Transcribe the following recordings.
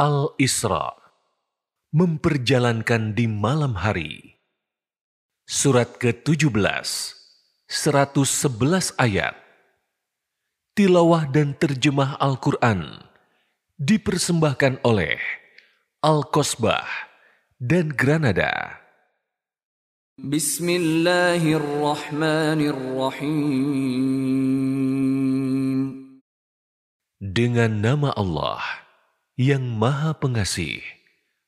Al-Isra Memperjalankan di malam hari Surat ke-17 111 ayat Tilawah dan terjemah Al-Quran dipersembahkan oleh Al-Kosbah dan Granada. Bismillahirrahmanirrahim. Dengan nama Allah yang Maha Pengasih,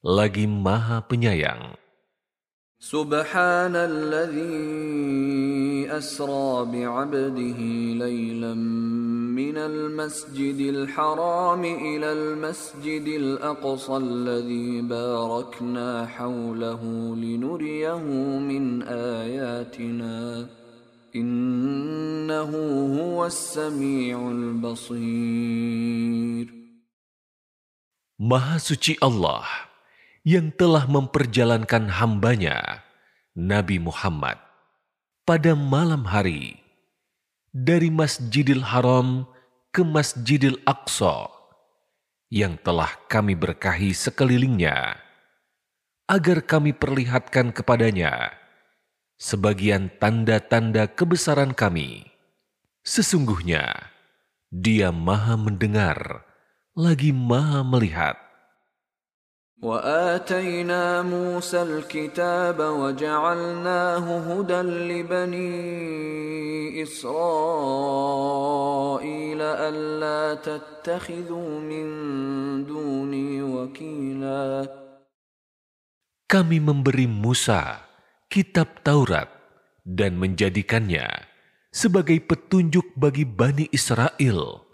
lagi Maha Penyayang. سبحان الذي أسرى بعبده ليلا من المسجد الحرام إلى المسجد الأقصى الذي باركنا حوله لنريه من آياتنا إنه هو السميع البصير Maha suci Allah yang telah memperjalankan hambanya, Nabi Muhammad, pada malam hari dari Masjidil Haram ke Masjidil Aqsa yang telah kami berkahi sekelilingnya, agar kami perlihatkan kepadanya sebagian tanda-tanda kebesaran kami. Sesungguhnya, dia maha mendengar, lagi maha melihat. واتينا موسى الكتاب وجعلناه هدى لبني اسرائيل الا تتخذوا من دوني وكيلا Kami memberi Musa kitab Taurat dan menjadikannya sebagai petunjuk bagi Bani Israel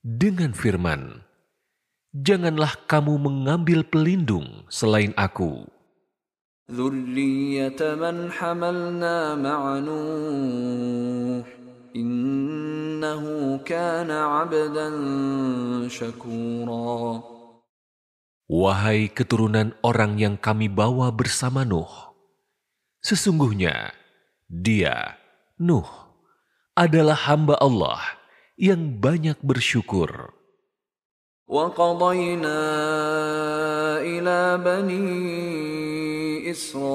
dengan firman, janganlah kamu mengambil pelindung selain aku. ذرية من حملنا مع نوح إنه كان عبدا شكورا Wahai keturunan orang yang kami bawa bersama Nuh, sesungguhnya dia, Nuh, adalah hamba Allah yang banyak bersyukur. وقضينا إلى بني إسرائيل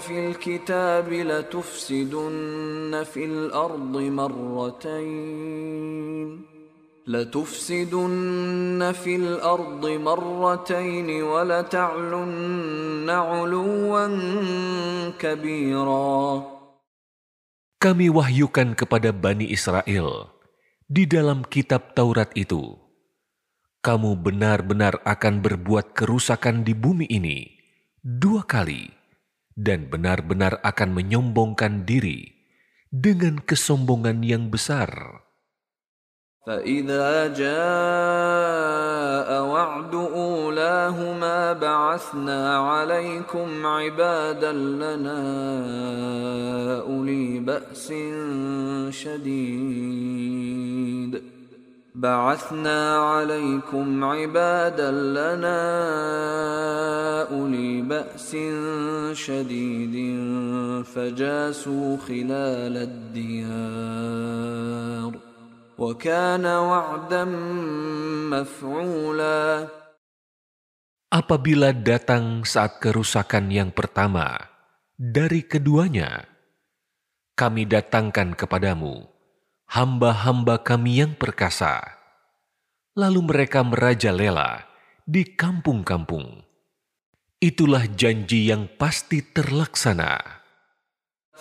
في الكتاب لتفسدن في الأرض مرتين. لتفسدن في الأرض مرتين ولتعلن علوا كبيرا. Kami wahyukan kepada Bani Israel. Di dalam kitab Taurat itu, kamu benar-benar akan berbuat kerusakan di bumi ini dua kali dan benar-benar akan menyombongkan diri dengan kesombongan yang besar. فإذا جاء وعد أولاهما بعثنا عليكم عبادا لنا أولي بأس شديد. بعثنا عليكم عبادا لنا أولي بأس شديد فجاسوا خلال الديار. Apabila datang saat kerusakan yang pertama dari keduanya, kami datangkan kepadamu hamba-hamba kami yang perkasa. Lalu mereka merajalela di kampung-kampung. Itulah janji yang pasti terlaksana.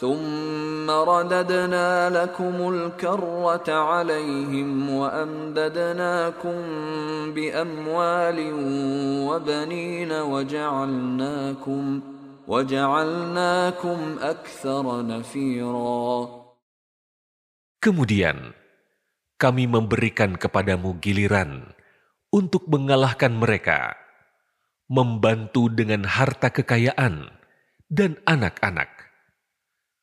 ثم رددنا لكم الكرة عليهم وأمددناكم بأموال وبنين وجعلناكم وجعلناكم أكثر نفيرا Kemudian kami memberikan kepadamu giliran untuk mengalahkan mereka, membantu dengan harta kekayaan dan anak-anak,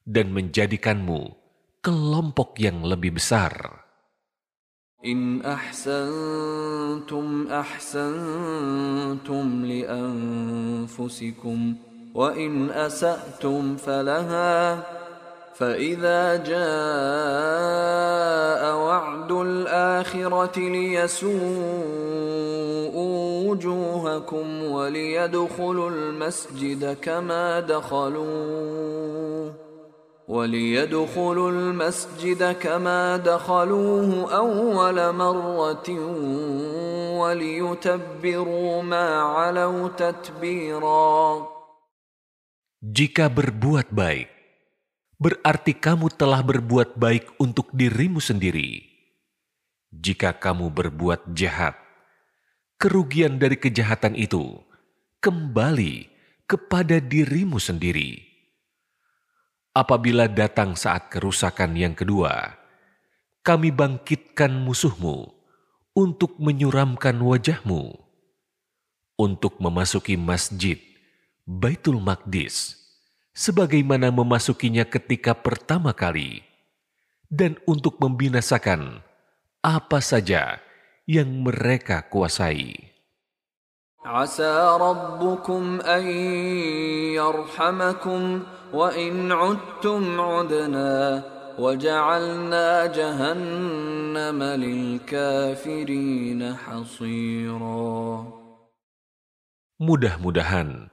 Dan menjadikanmu kelompok yang lebih besar. إن أحسنتم أحسنتم لأنفسكم وإن أسأتم فلها فإذا جاء وعد الآخرة ليسوءوا وجوهكم وليدخلوا المسجد كما دخلوه وليدخلوا المسجد كما دخلوه أول مرة وليتبروا ما علوا تتبيرا Jika berbuat baik, berarti kamu telah berbuat baik untuk dirimu sendiri. Jika kamu berbuat jahat, kerugian dari kejahatan itu kembali kepada dirimu sendiri. Apabila datang saat kerusakan yang kedua, kami bangkitkan musuhmu untuk menyuramkan wajahmu, untuk memasuki masjid Baitul Maqdis sebagaimana memasukinya ketika pertama kali, dan untuk membinasakan apa saja yang mereka kuasai. عسى ربكم أن يرحمكم وإن عدتم عدنا وجعلنا جهنم للكافرين حصيرا Mudah-mudahan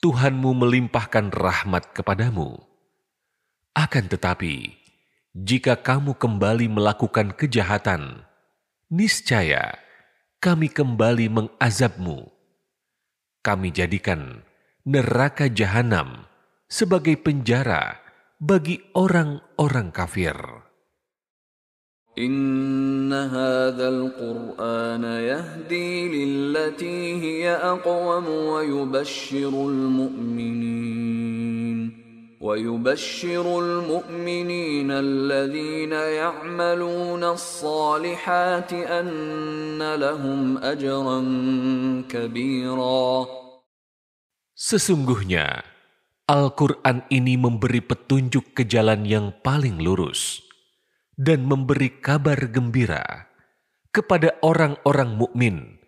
Tuhanmu melimpahkan rahmat kepadamu. Akan tetapi, jika kamu kembali melakukan kejahatan, niscaya kami kembali mengazabmu. Kami jadikan neraka jahanam sebagai penjara bagi orang-orang kafir. إن هذا القرآن يهدي للتي هي أقوم ويبشر المؤمنين ويبشر المؤمنين الذين يعملون الصالحات أن لهم أجرا كبيرا Sesungguhnya, Al-Quran ini memberi petunjuk ke jalan yang paling lurus dan memberi kabar gembira kepada orang-orang mukmin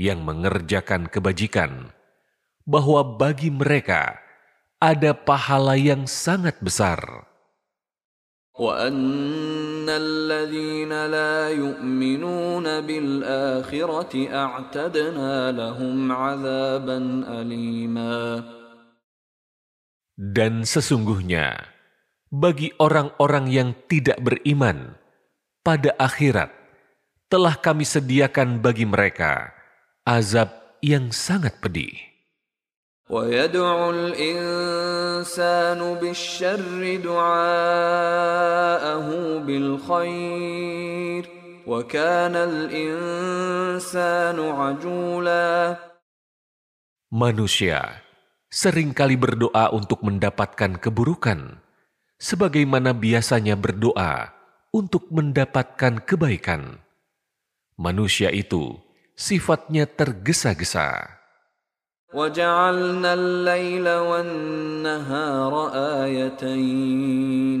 yang mengerjakan kebajikan bahwa bagi mereka ada pahala yang sangat besar. وأن الذين لا يؤمنون بالآخرة أعتدنا لهم عذابا أليما Dan sesungguhnya, bagi orang-orang yang tidak beriman pada akhirat, telah kami sediakan bagi mereka azab yang sangat pedih. ويدعو الإنسان بالشر دعاءه بالخير وكان الإنسان عجولا Manusia seringkali berdoa untuk mendapatkan keburukan, sebagaimana biasanya berdoa untuk mendapatkan kebaikan. Manusia itu sifatnya tergesa-gesa. وجعلنا الليل والنهار آيتين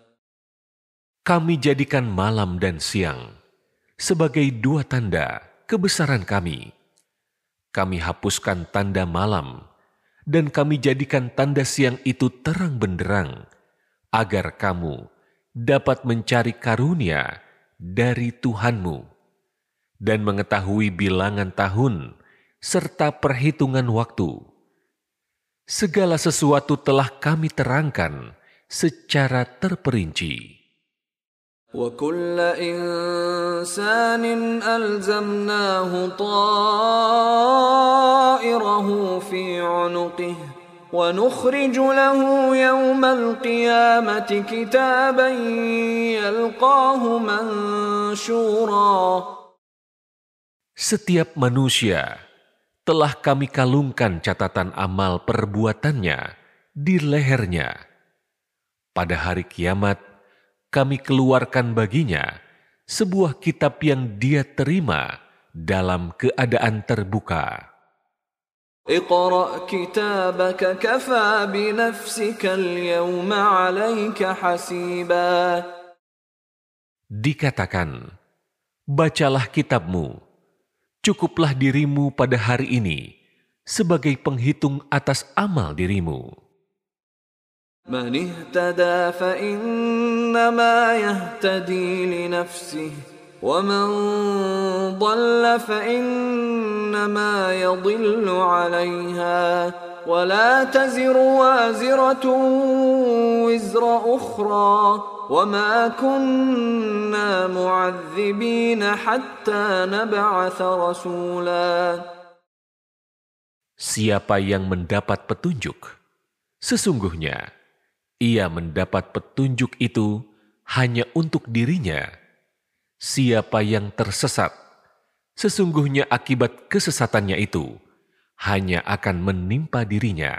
Kami jadikan malam dan siang sebagai dua tanda kebesaran kami. Kami hapuskan tanda malam dan kami jadikan tanda siang itu terang benderang agar kamu dapat mencari karunia dari Tuhanmu dan mengetahui bilangan tahun serta perhitungan waktu. Segala sesuatu telah kami terangkan secara terperinci. وكل إنسان ألزمناه طائره في عنقه ونخرج له يوم القيامة كتابا يلقاه منشورا Setiap manusia telah kami kalungkan catatan amal perbuatannya di lehernya. Pada hari kiamat, kami keluarkan baginya sebuah kitab yang dia terima dalam keadaan terbuka. Dikatakan, bacalah kitabmu, cukuplah dirimu pada hari ini sebagai penghitung atas amal dirimu. من اهتدى فإنما يهتدي لنفسه ومن ضل فإنما يضل عليها ولا تزر وازرة وزر أخرى وما كنا معذبين حتى نبعث رسولا Siapa yang mendapat petunjuk, sesungguhnya ia mendapat petunjuk itu hanya untuk dirinya. Siapa yang tersesat, sesungguhnya akibat kesesatannya itu hanya akan menimpa dirinya.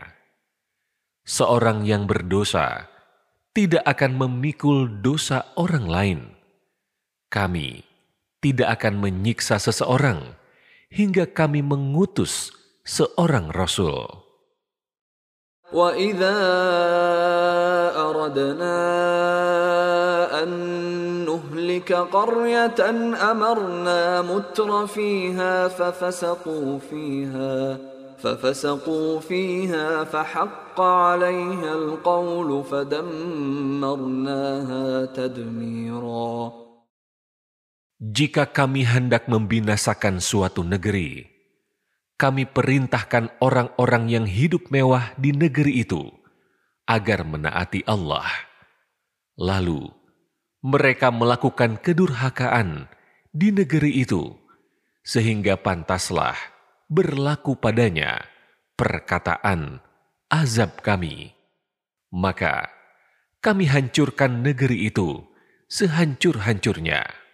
Seorang yang berdosa tidak akan memikul dosa orang lain. Kami tidak akan menyiksa seseorang hingga kami mengutus seorang rasul. وإذا أردنا أن نهلك قرية أمرنا متر فيها ففسقوا فيها ففسقوا فيها فحق عليها القول فدمرناها تدميرا Jika kami hendak membinasakan suatu negeri, kami perintahkan orang-orang yang hidup mewah di negeri itu agar menaati Allah. Lalu mereka melakukan kedurhakaan di negeri itu, sehingga pantaslah berlaku padanya perkataan azab kami. Maka kami hancurkan negeri itu sehancur-hancurnya.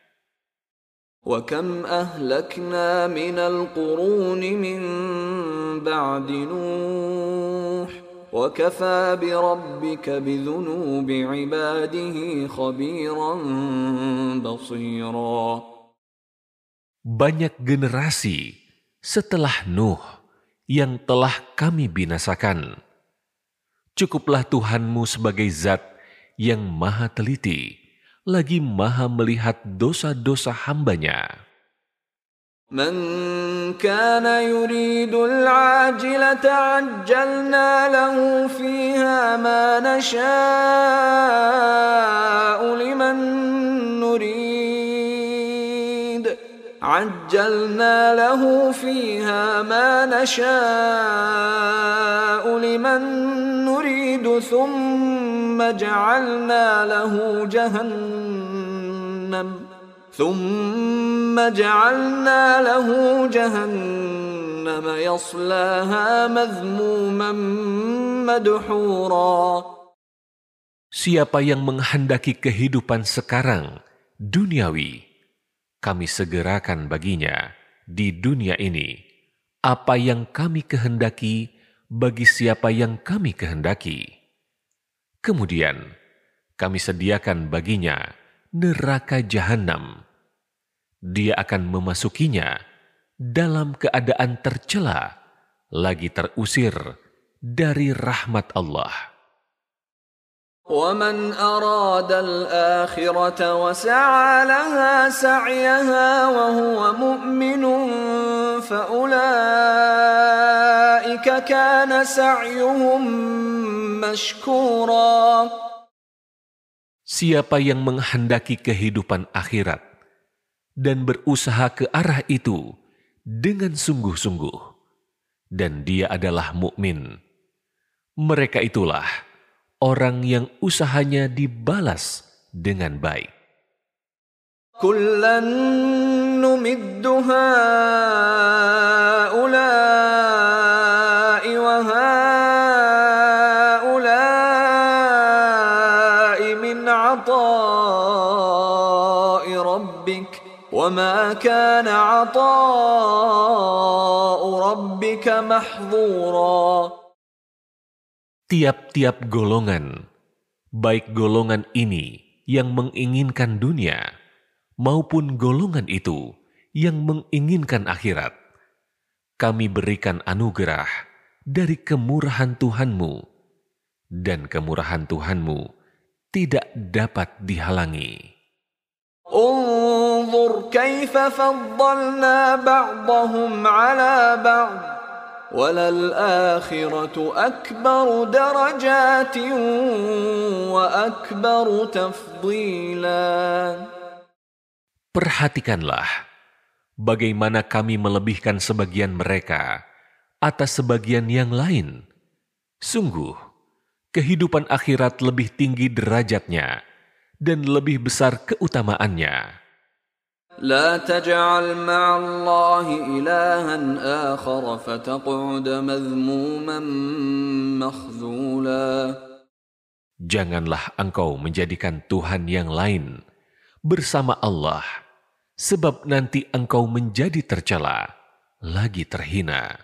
وكم أهلكنا من القرون من بعد نوح وكفى بربك بذنوب عباده خبيرا بصيرا Banyak generasi setelah Nuh yang telah kami binasakan. Cukuplah Tuhanmu sebagai zat yang maha teliti lagi maha melihat dosa-dosa hambanya. من كان يريد العاجلة عجلنا له فيها ما نشاء لمن نريد. عجلنا له فيها ما نشاء لمن نريد. ثم جعلنا له جهنم. ثم جعلنا له جهنم يصلاها مذموما مدحورا Siapa yang menghendaki kehidupan sekarang, duniawi, kami segerakan baginya di dunia ini apa yang kami kehendaki bagi siapa yang kami kehendaki. Kemudian kami sediakan baginya neraka jahanam. Dia akan memasukinya dalam keadaan tercela, lagi terusir dari rahmat Allah. ومن أراد الآخرة وسعى لها سعيها وهو مؤمن فأولئك كان سعيهم مشكورا Siapa yang menghendaki kehidupan akhirat dan berusaha ke arah itu dengan sungguh-sungguh dan dia adalah mukmin. Mereka itulah orang yang usahanya dibalas dengan baik. Kullan numiddu وما كان عطاء ربك محظورا Tiap-tiap golongan, baik golongan ini yang menginginkan dunia, maupun golongan itu yang menginginkan akhirat, kami berikan anugerah dari kemurahan Tuhanmu, dan kemurahan Tuhanmu tidak dapat dihalangi. انظر كيف فضلنا بعضهم على بعض وللآخرة أكبر درجات وأكبر تفضيلا Perhatikanlah bagaimana kami melebihkan sebagian mereka atas sebagian yang lain. Sungguh, kehidupan akhirat lebih tinggi derajatnya dan lebih besar keutamaannya. لا تجعل مع الله إلها آخر فتقعد مذموما مخذولا Janganlah engkau menjadikan Tuhan yang lain bersama Allah, sebab nanti engkau menjadi tercela, lagi terhina.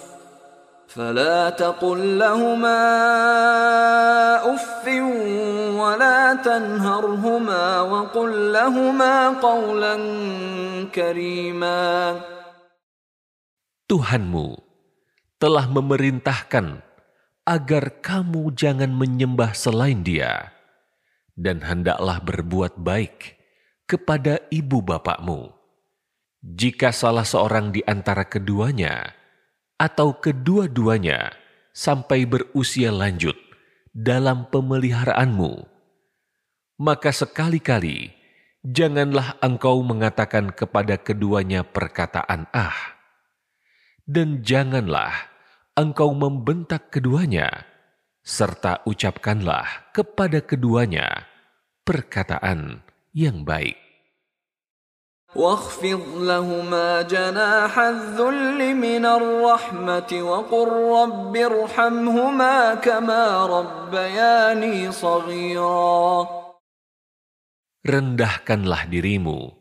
فلا تقل لهما اف ولا تنهرهما وقل لهما قولا كريما Tuhanmu telah memerintahkan agar kamu jangan menyembah selain Dia, dan hendaklah berbuat baik kepada ibu bapakmu. Jika salah seorang di antara keduanya atau kedua-duanya sampai berusia lanjut dalam pemeliharaanmu, maka sekali-kali janganlah engkau mengatakan kepada keduanya perkataan "ah", dan janganlah engkau membentak keduanya, serta ucapkanlah kepada keduanya perkataan yang baik. واخفض لهما جناح الذل من الرحمة وقل رب ارحمهما كما ربياني صغيرا Rendahkanlah dirimu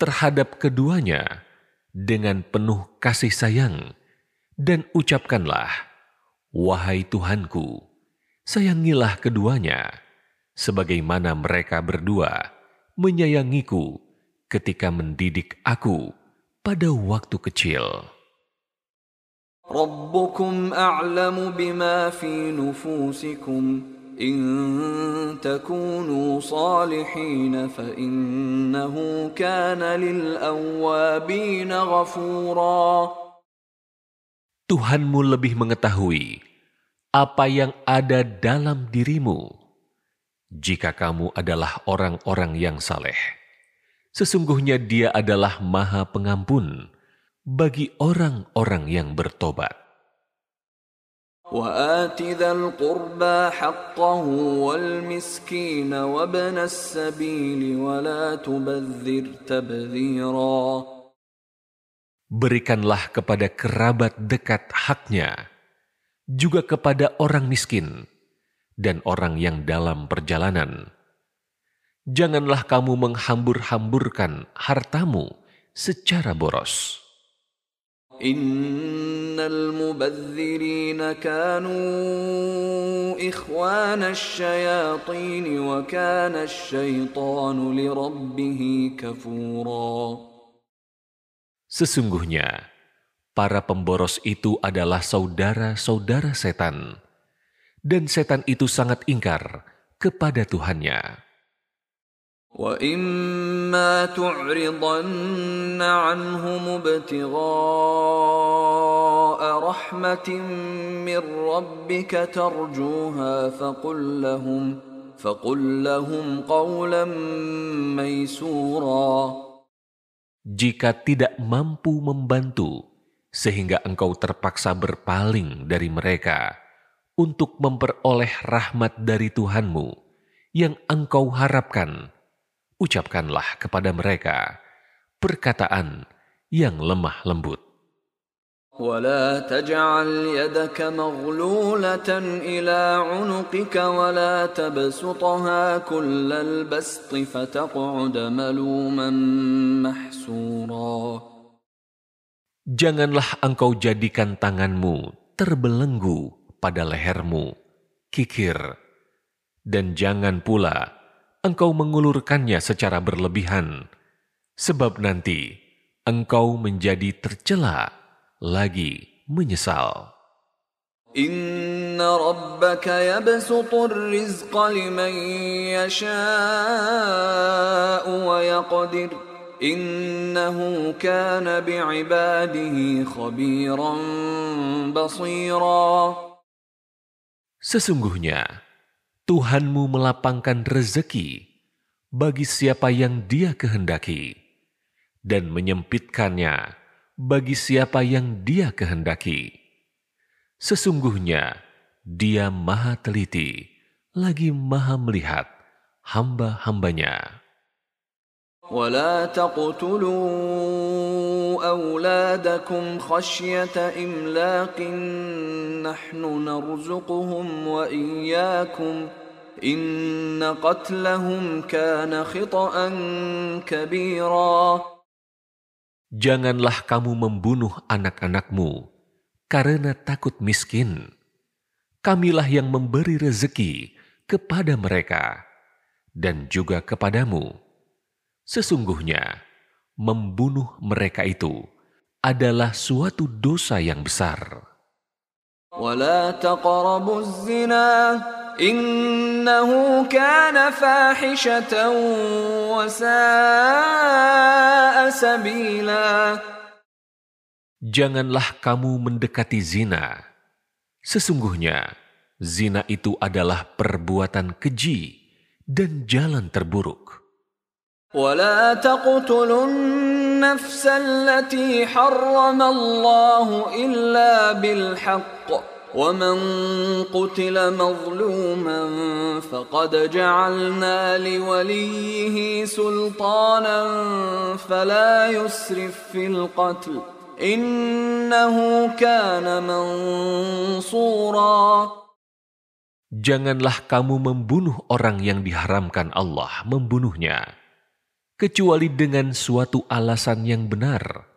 terhadap keduanya dengan penuh kasih sayang dan ucapkanlah, Wahai Tuhanku, sayangilah keduanya, sebagaimana mereka berdua menyayangiku ketika mendidik aku pada waktu kecil. ربكم أعلم بما في نفوسكم إن تكونوا صالحين فإنه كان للأوابين غفورا Tuhanmu lebih mengetahui apa yang ada dalam dirimu jika kamu adalah orang-orang yang saleh. Sesungguhnya dia adalah maha pengampun bagi orang-orang yang bertobat. وآت ذا القربى حقه والمسكين وابن السبيل ولا تبذر تبذيرا Berikanlah kepada kerabat dekat haknya, juga kepada orang miskin dan orang yang dalam perjalanan. janganlah kamu menghambur-hamburkan hartamu secara boros. Innal kanu wa kana lirabbihi kafura. Sesungguhnya, para pemboros itu adalah saudara-saudara setan. Dan setan itu sangat ingkar kepada Tuhannya. وإما تعرضن عنهم ابتغاء رحمة من ربك ترجوها فقل لهم فقل لهم قولا ميسورا Jika tidak mampu membantu, sehingga engkau terpaksa berpaling dari mereka untuk memperoleh rahmat dari Tuhanmu yang engkau harapkan, ucapkanlah kepada mereka perkataan yang lemah lembut. ولا تجعل يدك مغلولة إلى عنقك ولا تبسطها كل البسط فتقعد ملوما محسورا Janganlah engkau jadikan tanganmu terbelenggu pada lehermu, kikir, dan jangan pula engkau mengulurkannya secara berlebihan, sebab nanti engkau menjadi tercela lagi menyesal. Inna rabbaka yabsutu rizqa liman yasha'u wa yaqdir. Innahu kana bi'ibadihi khabiran basira. Sesungguhnya, Tuhanmu melapangkan rezeki bagi siapa yang dia kehendaki dan menyempitkannya bagi siapa yang dia kehendaki. Sesungguhnya dia maha teliti, lagi maha melihat hamba-hambanya. ولا تقتلوا أولادكم خشية إملاق نحن نرزقهم وإياكم إن قتلهم كان خطأ كبيرا Janganlah kamu membunuh anak-anakmu karena takut miskin. Kamilah yang memberi rezeki kepada mereka dan juga kepadamu. Sesungguhnya, membunuh mereka itu adalah suatu dosa yang besar. ولا تقربوا الزنا إنه كان فاحشة وساء سبيلا Janganlah kamu mendekati zina. Sesungguhnya, zina itu adalah perbuatan keji dan jalan terburuk. ولا تقتلوا النفس التي حرم الله إلا بالحق ومن قتل مظلوما فقد جعلنا لوليه سلطانا فلا يسرف في القتل إنه كان منصورا Janganlah kamu membunuh orang yang diharamkan Allah membunuhnya, kecuali dengan suatu alasan yang benar.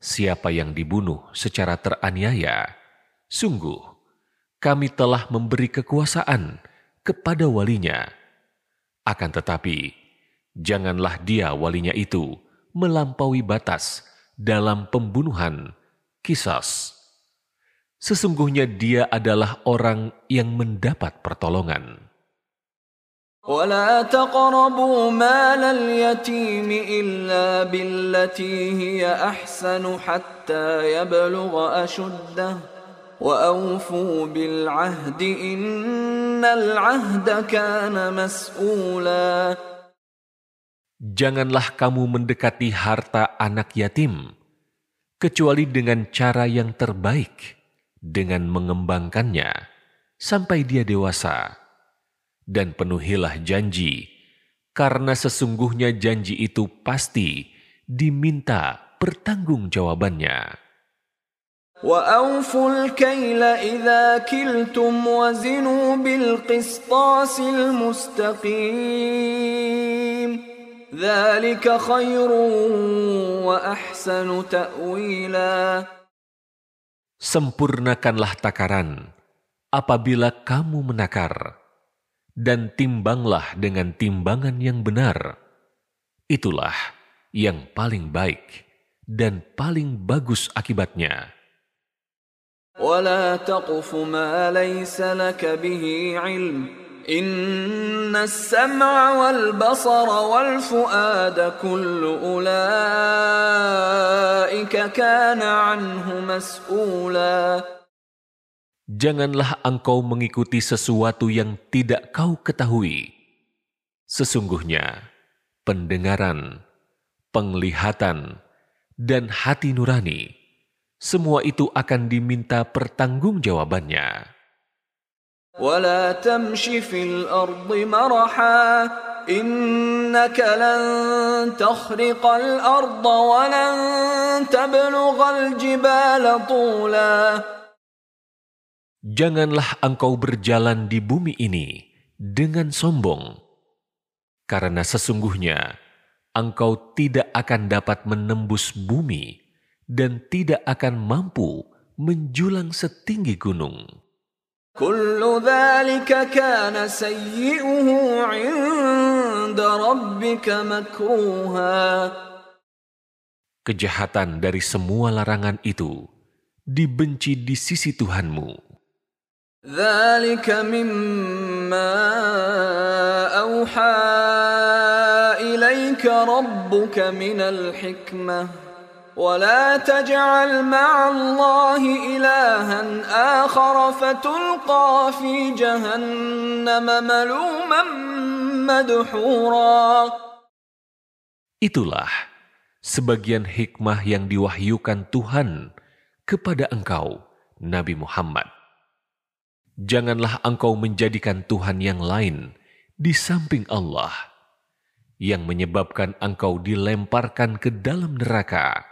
Siapa yang dibunuh secara teraniaya, sungguh kami telah memberi kekuasaan kepada walinya. Akan tetapi, janganlah dia walinya itu melampaui batas dalam pembunuhan kisas. Sesungguhnya dia adalah orang yang mendapat pertolongan. ولا تقربوا مال اليتيم إلا بالتي هي أحسن حتى يبلغ أشده وأوفوا بالعهد إن العهد كان مسؤولا Janganlah kamu mendekati harta anak yatim, kecuali dengan cara yang terbaik, dengan mengembangkannya sampai dia dewasa. Dan penuhilah janji, karena sesungguhnya janji itu pasti diminta pertanggungjawabannya. وأوفوا الكيل إذا كلتم وزنوا بالقسطاس المستقيم ذلك خير وأحسن تأويلا Sempurnakanlah takaran apabila kamu menakar, dan timbanglah dengan timbangan yang benar. Itulah yang paling baik dan paling bagus akibatnya. ولا تقف ما ليس لك به علم إن السمع والبصر والفؤاد كل أولئك كان عنه مسؤولا Janganlah engkau mengikuti sesuatu yang tidak kau ketahui. Sesungguhnya, pendengaran, penglihatan, dan hati nurani, semua itu akan diminta pertanggungjawabannya. ولا تمش في الأرض مرحا إنك لن تخرق الأرض ولن تبلغ الجبال طولا Janganlah engkau berjalan di bumi ini dengan sombong, karena sesungguhnya engkau tidak akan dapat menembus bumi dan tidak akan mampu menjulang setinggi gunung. Kejahatan dari semua larangan itu dibenci di sisi Tuhanmu. ذلك مما أوحى إليك ربك من الحكمة ولا تجعل مع الله إلها آخر فتلقى في جهنم ملوما مدحورا Itulah sebagian hikmah yang diwahyukan Tuhan kepada engkau, Nabi Muhammad. Janganlah engkau menjadikan Tuhan yang lain di samping Allah, yang menyebabkan engkau dilemparkan ke dalam neraka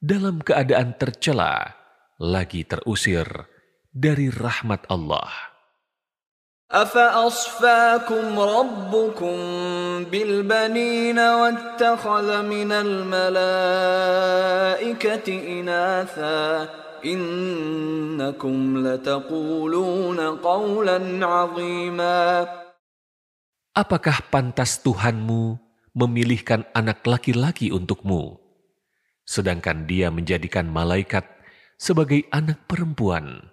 dalam keadaan tercela, lagi terusir dari rahmat Allah. أفأصفاكم ربكم بالبنين واتخذ من الملائكة إناثا innakum lataquluna qawlan azima. Apakah pantas Tuhanmu memilihkan anak laki-laki untukmu, sedangkan dia menjadikan malaikat sebagai anak perempuan?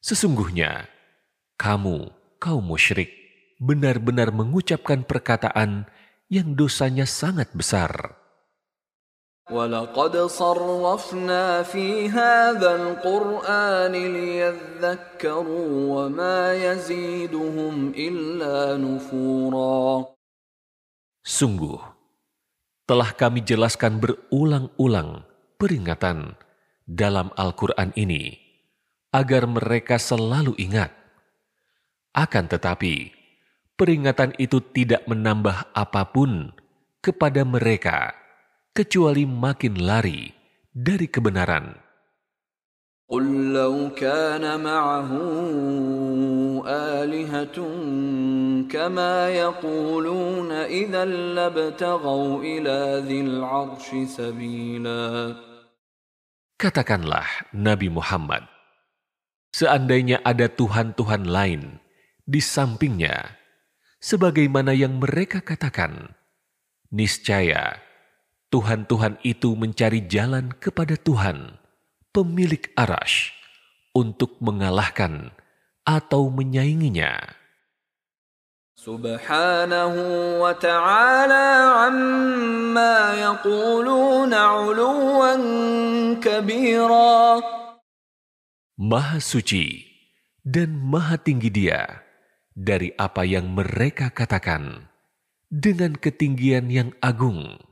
Sesungguhnya, kamu, kaum musyrik, benar-benar mengucapkan perkataan yang dosanya sangat besar. ولقد صرفنا في هذا القرآن ليذكروا وما يزيدهم إلا نفورا Sungguh, telah kami jelaskan berulang-ulang peringatan dalam Al-Quran ini agar mereka selalu ingat. Akan tetapi, peringatan itu tidak menambah apapun kepada mereka kecuali makin lari dari kebenaran. قل لو كان معه آلهة كما يقولون إذا لابتغوا إلى ذي العرش سبيلا Katakanlah Nabi Muhammad, seandainya ada Tuhan-Tuhan lain di sampingnya, sebagaimana yang mereka katakan, niscaya Tuhan-Tuhan itu mencari jalan kepada Tuhan, pemilik arash, untuk mengalahkan atau menyainginya. Subhanahu wa ta'ala amma yaquluna uluwan kabira. Maha suci dan maha tinggi dia dari apa yang mereka katakan dengan ketinggian yang agung.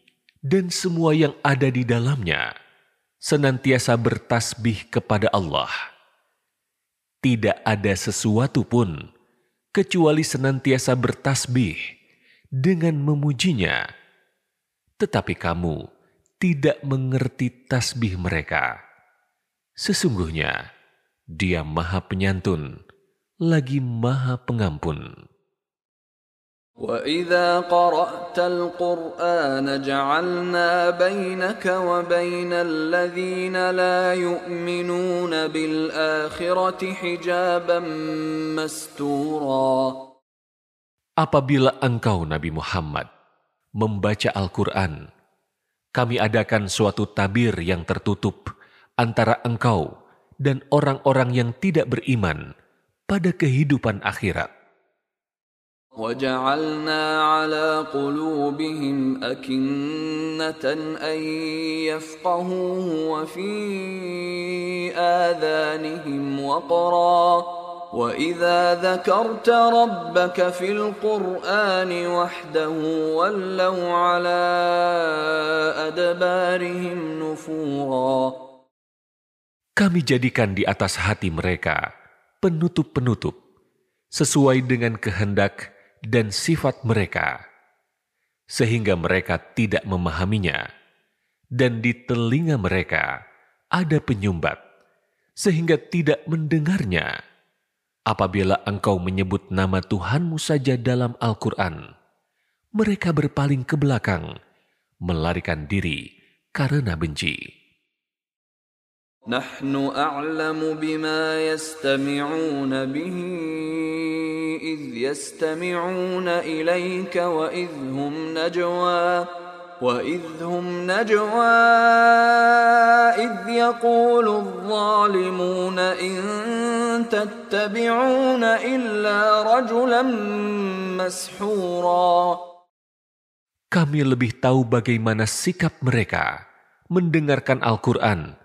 dan semua yang ada di dalamnya senantiasa bertasbih kepada Allah. Tidak ada sesuatu pun kecuali senantiasa bertasbih dengan memujinya. Tetapi kamu tidak mengerti tasbih mereka. Sesungguhnya dia maha penyantun, lagi maha pengampun. وإذا قرأت القرآن جعلنا بينك وبين الذين لا يؤمنون بالآخرة حجابا مستورا Apabila engkau Nabi Muhammad membaca Al-Quran, kami adakan suatu tabir yang tertutup antara engkau dan orang-orang yang tidak beriman pada kehidupan akhirat. وجعلنا على قلوبهم أكنة أن يفقهوه وفي آذانهم وقرا. وإذا ذكرت ربك في القرآن وحده ولوا على أدبارهم نفورا. Kami jadikan di atas hati mereka penutup-penutup sesuai dengan kehendak dan sifat mereka, sehingga mereka tidak memahaminya, dan di telinga mereka ada penyumbat, sehingga tidak mendengarnya. Apabila engkau menyebut nama Tuhanmu saja dalam Al-Quran, mereka berpaling ke belakang, melarikan diri karena benci. نحن أعلم بما يستمعون به إذ يستمعون إليك وإذ هم نجوى وإذ هم نجوى إذ يقول الظالمون إن تتبعون إلا رجلا مسحورا. Kami lebih tahu bagaimana sikap mereka mendengarkan Al-Quran.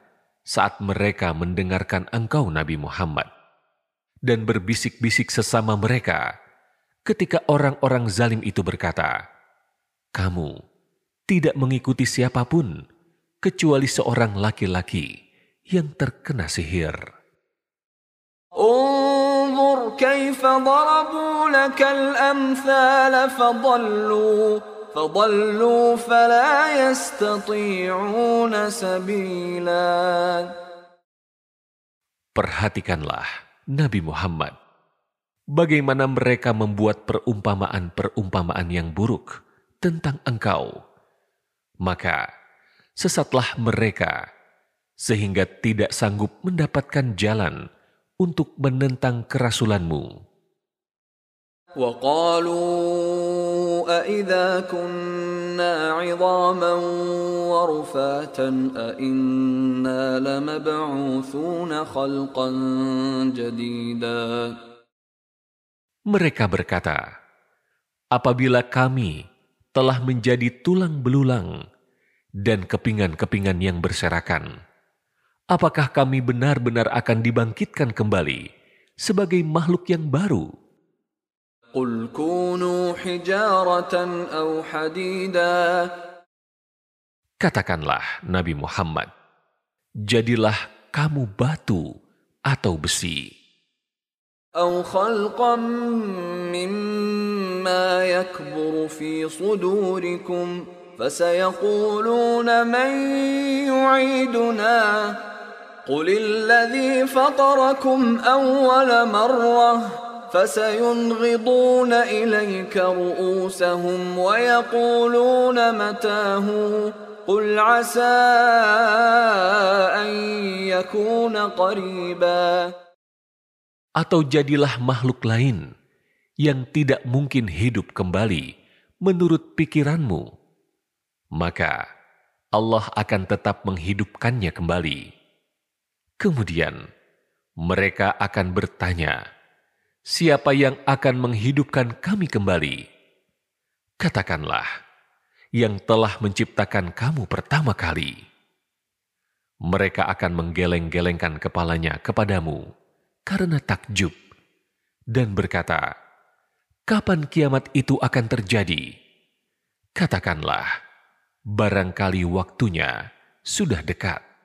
saat mereka mendengarkan engkau Nabi Muhammad dan berbisik-bisik sesama mereka ketika orang-orang zalim itu berkata, "Kamu tidak mengikuti siapapun kecuali seorang laki-laki yang terkena sihir." انظر كيف ضربوا لك الأمثال فضلوا فضلوا فلا يستطيعون سبيلا Perhatikanlah Nabi Muhammad bagaimana mereka membuat perumpamaan-perumpamaan yang buruk tentang engkau. Maka sesatlah mereka sehingga tidak sanggup mendapatkan jalan untuk menentang kerasulanmu. وقالوا أإذا كنا عظاما ورفاتا أإنا لمبعوثون خلقا جديدا Mereka berkata, apabila kami telah menjadi tulang belulang dan kepingan-kepingan yang berserakan, apakah kami benar-benar akan dibangkitkan kembali sebagai makhluk yang baru? قل كونوا حجارة أو حديدا Katakanlah Nabi Muhammad, jadilah kamu batu atau besi, أو خلقا مما يكبر في صدوركم فسيقولون من يعيدنا قل الذي فطركم أول مرة فسينغضون إليك رؤوسهم ويقولون متاه قل عسى أن يكون قريبا atau jadilah makhluk lain yang tidak mungkin hidup kembali menurut pikiranmu, maka Allah akan tetap menghidupkannya kembali. Kemudian mereka akan bertanya, "Siapa yang akan menghidupkan kami kembali?" Katakanlah, "Yang telah menciptakan kamu pertama kali." Mereka akan menggeleng-gelengkan kepalanya kepadamu karena takjub dan berkata, "Kapan kiamat itu akan terjadi?" Katakanlah, barangkali waktunya sudah dekat.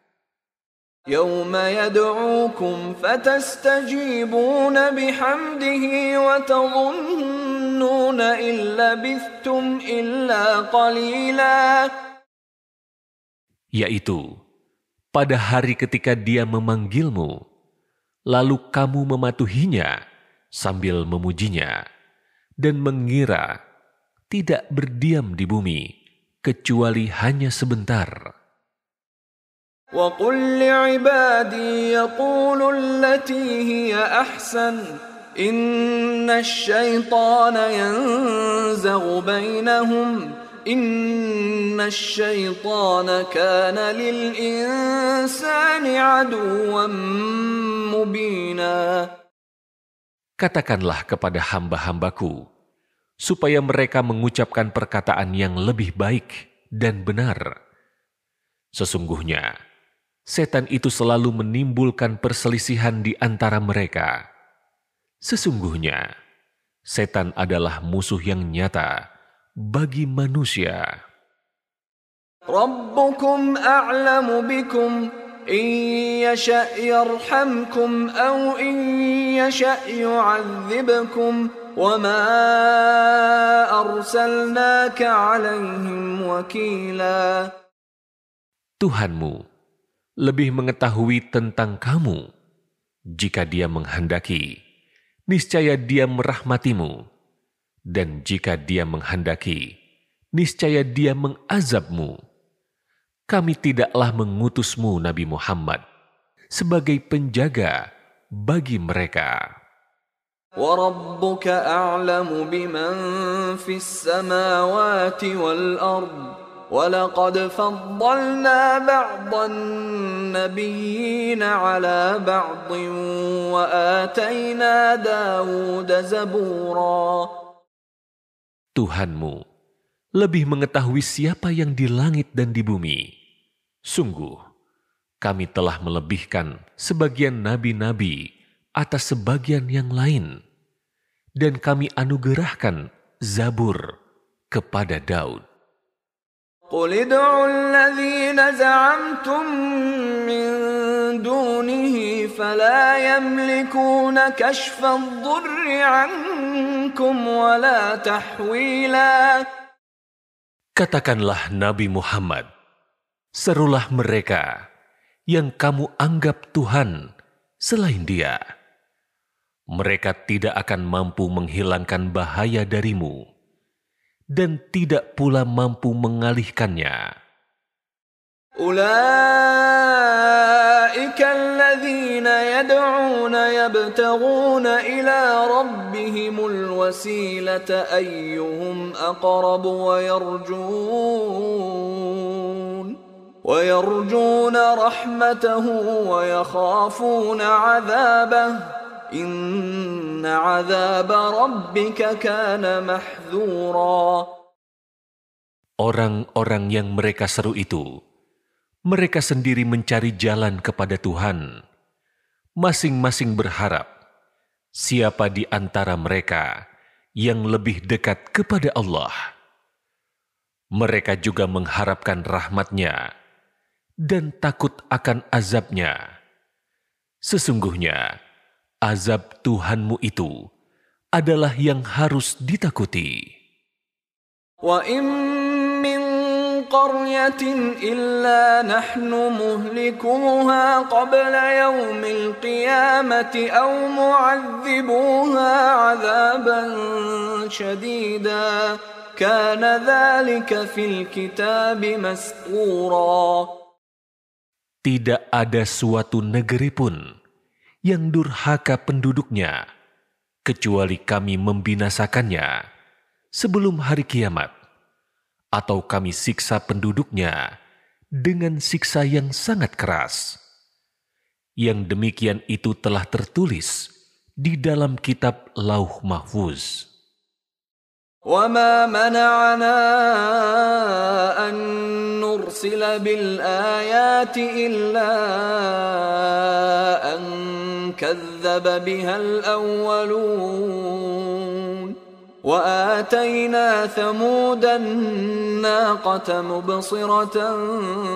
يوم يدعوكم فتستجيبون بحمده وتظنون إن لبثتم إلا قليلا Yaitu, pada hari ketika dia memanggilmu, lalu kamu mematuhinya sambil memujinya dan mengira tidak berdiam di bumi kecuali hanya sebentar. وقل لعبادي يقولوا التي هي أحسن إن الشيطان ينزغ بينهم إن الشيطان كان للإنسان عدوا مبينا Katakanlah kepada hamba-hambaku, supaya mereka mengucapkan perkataan yang lebih baik dan benar. Sesungguhnya, setan itu selalu menimbulkan perselisihan di antara mereka. Sesungguhnya, setan adalah musuh yang nyata bagi manusia. ربكم أعلم بكم إن يشأ يرحمكم أو إن يشأ يعذبكم وما أرسلناك عليهم وكيلا Tuhanmu lebih mengetahui tentang kamu. Jika dia menghendaki, niscaya dia merahmatimu. Dan jika dia menghendaki, niscaya dia mengazabmu kami tidaklah mengutusmu Nabi Muhammad sebagai penjaga bagi mereka. وَرَبُّكَ أَعْلَمُ بِمَنْ فِي السَّمَاوَاتِ وَالْأَرْضِ وَلَقَدْ فَضَّلْنَا بَعْضَ النَّبِيِّينَ عَلَى بَعْضٍ وَآتَيْنَا دَاوُودَ زَبُورًا Tuhanmu lebih mengetahui siapa yang di langit dan di bumi. Sungguh, kami telah melebihkan sebagian nabi-nabi atas sebagian yang lain, dan kami anugerahkan Zabur kepada Daud. قل ادعوا الذين زعمتم من دونه فلا يملكون كشف الضر عنكم ولا تحويلا Katakanlah Nabi Muhammad, serulah mereka yang kamu anggap Tuhan selain dia. Mereka tidak akan mampu menghilangkan bahaya darimu dan tidak pula mampu mengalihkannya. أولئك الذين يدعون يبتغون إلى ربهم الوسيلة أيهم أقرب ويرجون ويرجون رحمته ويخافون عذابه Orang-orang yang mereka seru itu, mereka sendiri mencari jalan kepada Tuhan. Masing-masing berharap siapa di antara mereka yang lebih dekat kepada Allah. Mereka juga mengharapkan rahmatnya dan takut akan azabnya. Sesungguhnya, azab Tuhanmu itu adalah yang harus ditakuti. وإن من قرية إلا نحن مهلكوها قبل يوم القيامة أو معذبوها عذابا شديدا كان ذلك في الكتاب مسطورا Tidak ada suatu negeri pun yang durhaka penduduknya, kecuali kami membinasakannya sebelum hari kiamat, atau kami siksa penduduknya dengan siksa yang sangat keras. Yang demikian itu telah tertulis di dalam kitab Lauh Mahfuz. وما منعنا أن نرسل بالآيات إلا أن كذب بها الأولون وآتينا ثمود الناقة مبصرة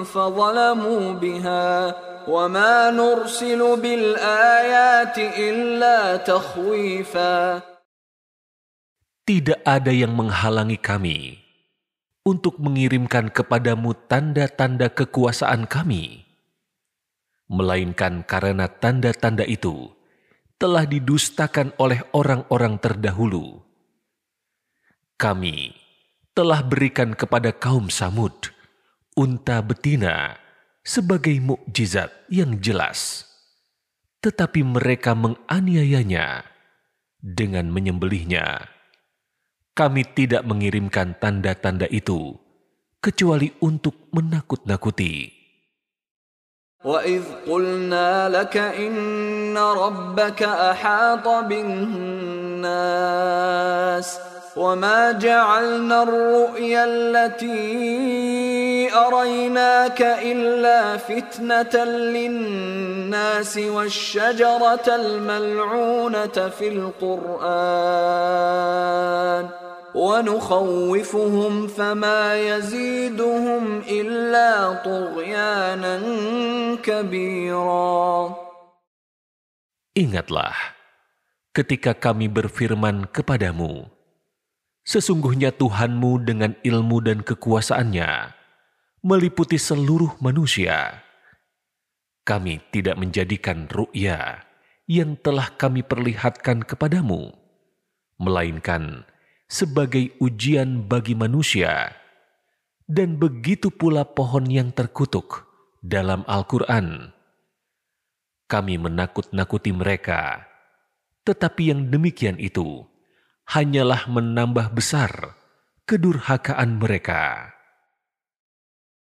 فظلموا بها وما نرسل بالآيات إلا تخويفاً Tidak ada yang menghalangi kami untuk mengirimkan kepadamu tanda-tanda kekuasaan kami, melainkan karena tanda-tanda itu telah didustakan oleh orang-orang terdahulu. Kami telah berikan kepada kaum Samud unta betina sebagai mukjizat yang jelas, tetapi mereka menganiayanya dengan menyembelihnya kami tidak mengirimkan tanda-tanda itu kecuali untuk menakut-nakuti. وَإِذْ قُلْنَا لَكَ إِنَّ رَبَّكَ أَحَاطَ بِالنَّاسِ وما جعلنا الرؤيا التي أريناك إلا فتنة للناس والشجرة الملعونة في القرآن ونخوفهم فما يزيدهم إلا طغيانا كبيرا Ingatlah, ketika kami berfirman kepadamu, Sesungguhnya Tuhanmu dengan ilmu dan kekuasaannya meliputi seluruh manusia. Kami tidak menjadikan ru'ya yang telah kami perlihatkan kepadamu, melainkan sebagai ujian bagi manusia. Dan begitu pula pohon yang terkutuk dalam Al-Quran. Kami menakut-nakuti mereka, tetapi yang demikian itu hanyalah menambah besar kedurhakaan mereka.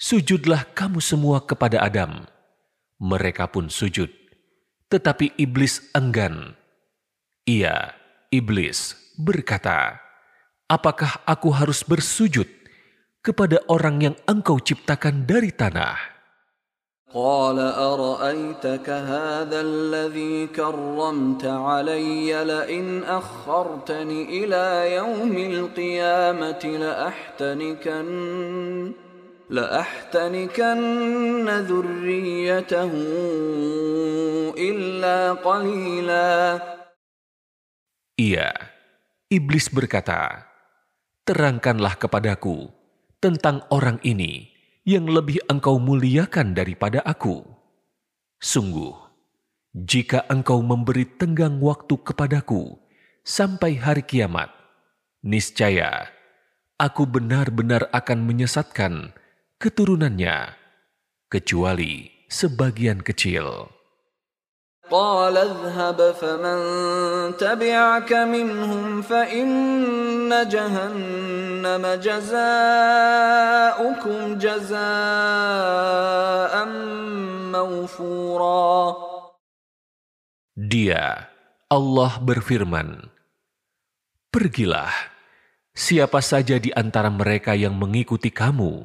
Sujudlah kamu semua kepada Adam. Mereka pun sujud, tetapi iblis enggan. Ia, iblis, berkata, Apakah aku harus bersujud kepada orang yang engkau ciptakan dari tanah?' قال أرأيتك هذا الذي كرمت علي لئن أخرتني إلى يوم القيامة لأحتنكن لأحتنكن ذريته إلا قليلا Ia, iblis berkata, Terangkanlah kepadaku tentang orang ini yang lebih engkau muliakan daripada aku. Sungguh, jika engkau memberi tenggang waktu kepadaku sampai hari kiamat, niscaya aku benar-benar akan menyesatkan keturunannya, kecuali sebagian kecil. قال اذهب فمن تبعك منهم فإن جهنم جزاؤكم جزاء موفورا Dia, Allah berfirman, Pergilah, siapa saja di antara mereka yang mengikuti kamu,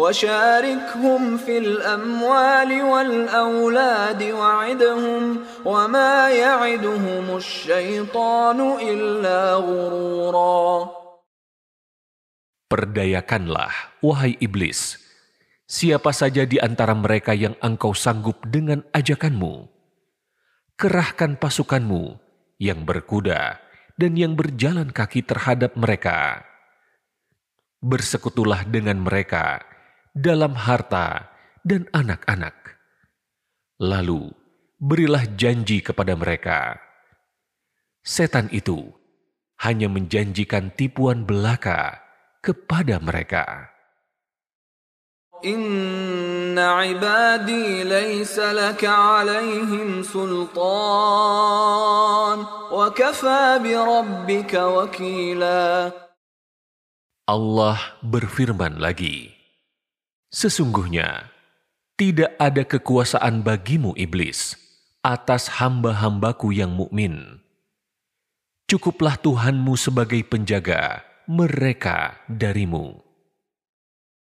وشاركهم في الأموال والأولاد وعدهم وما يعدهم الشيطان إلا غرورا Perdayakanlah, wahai iblis, siapa saja di antara mereka yang engkau sanggup dengan ajakanmu. Kerahkan pasukanmu yang berkuda dan yang berjalan kaki terhadap mereka. Bersekutulah dengan mereka dalam harta dan anak-anak. Lalu berilah janji kepada mereka. Setan itu hanya menjanjikan tipuan belaka kepada mereka. Inna ibadi laysa laka alaihim sultan wa kafa bi rabbika wakila. Allah berfirman lagi, Sesungguhnya, tidak ada kekuasaan bagimu iblis atas hamba-hambaku yang mukmin. Cukuplah Tuhanmu sebagai penjaga mereka darimu.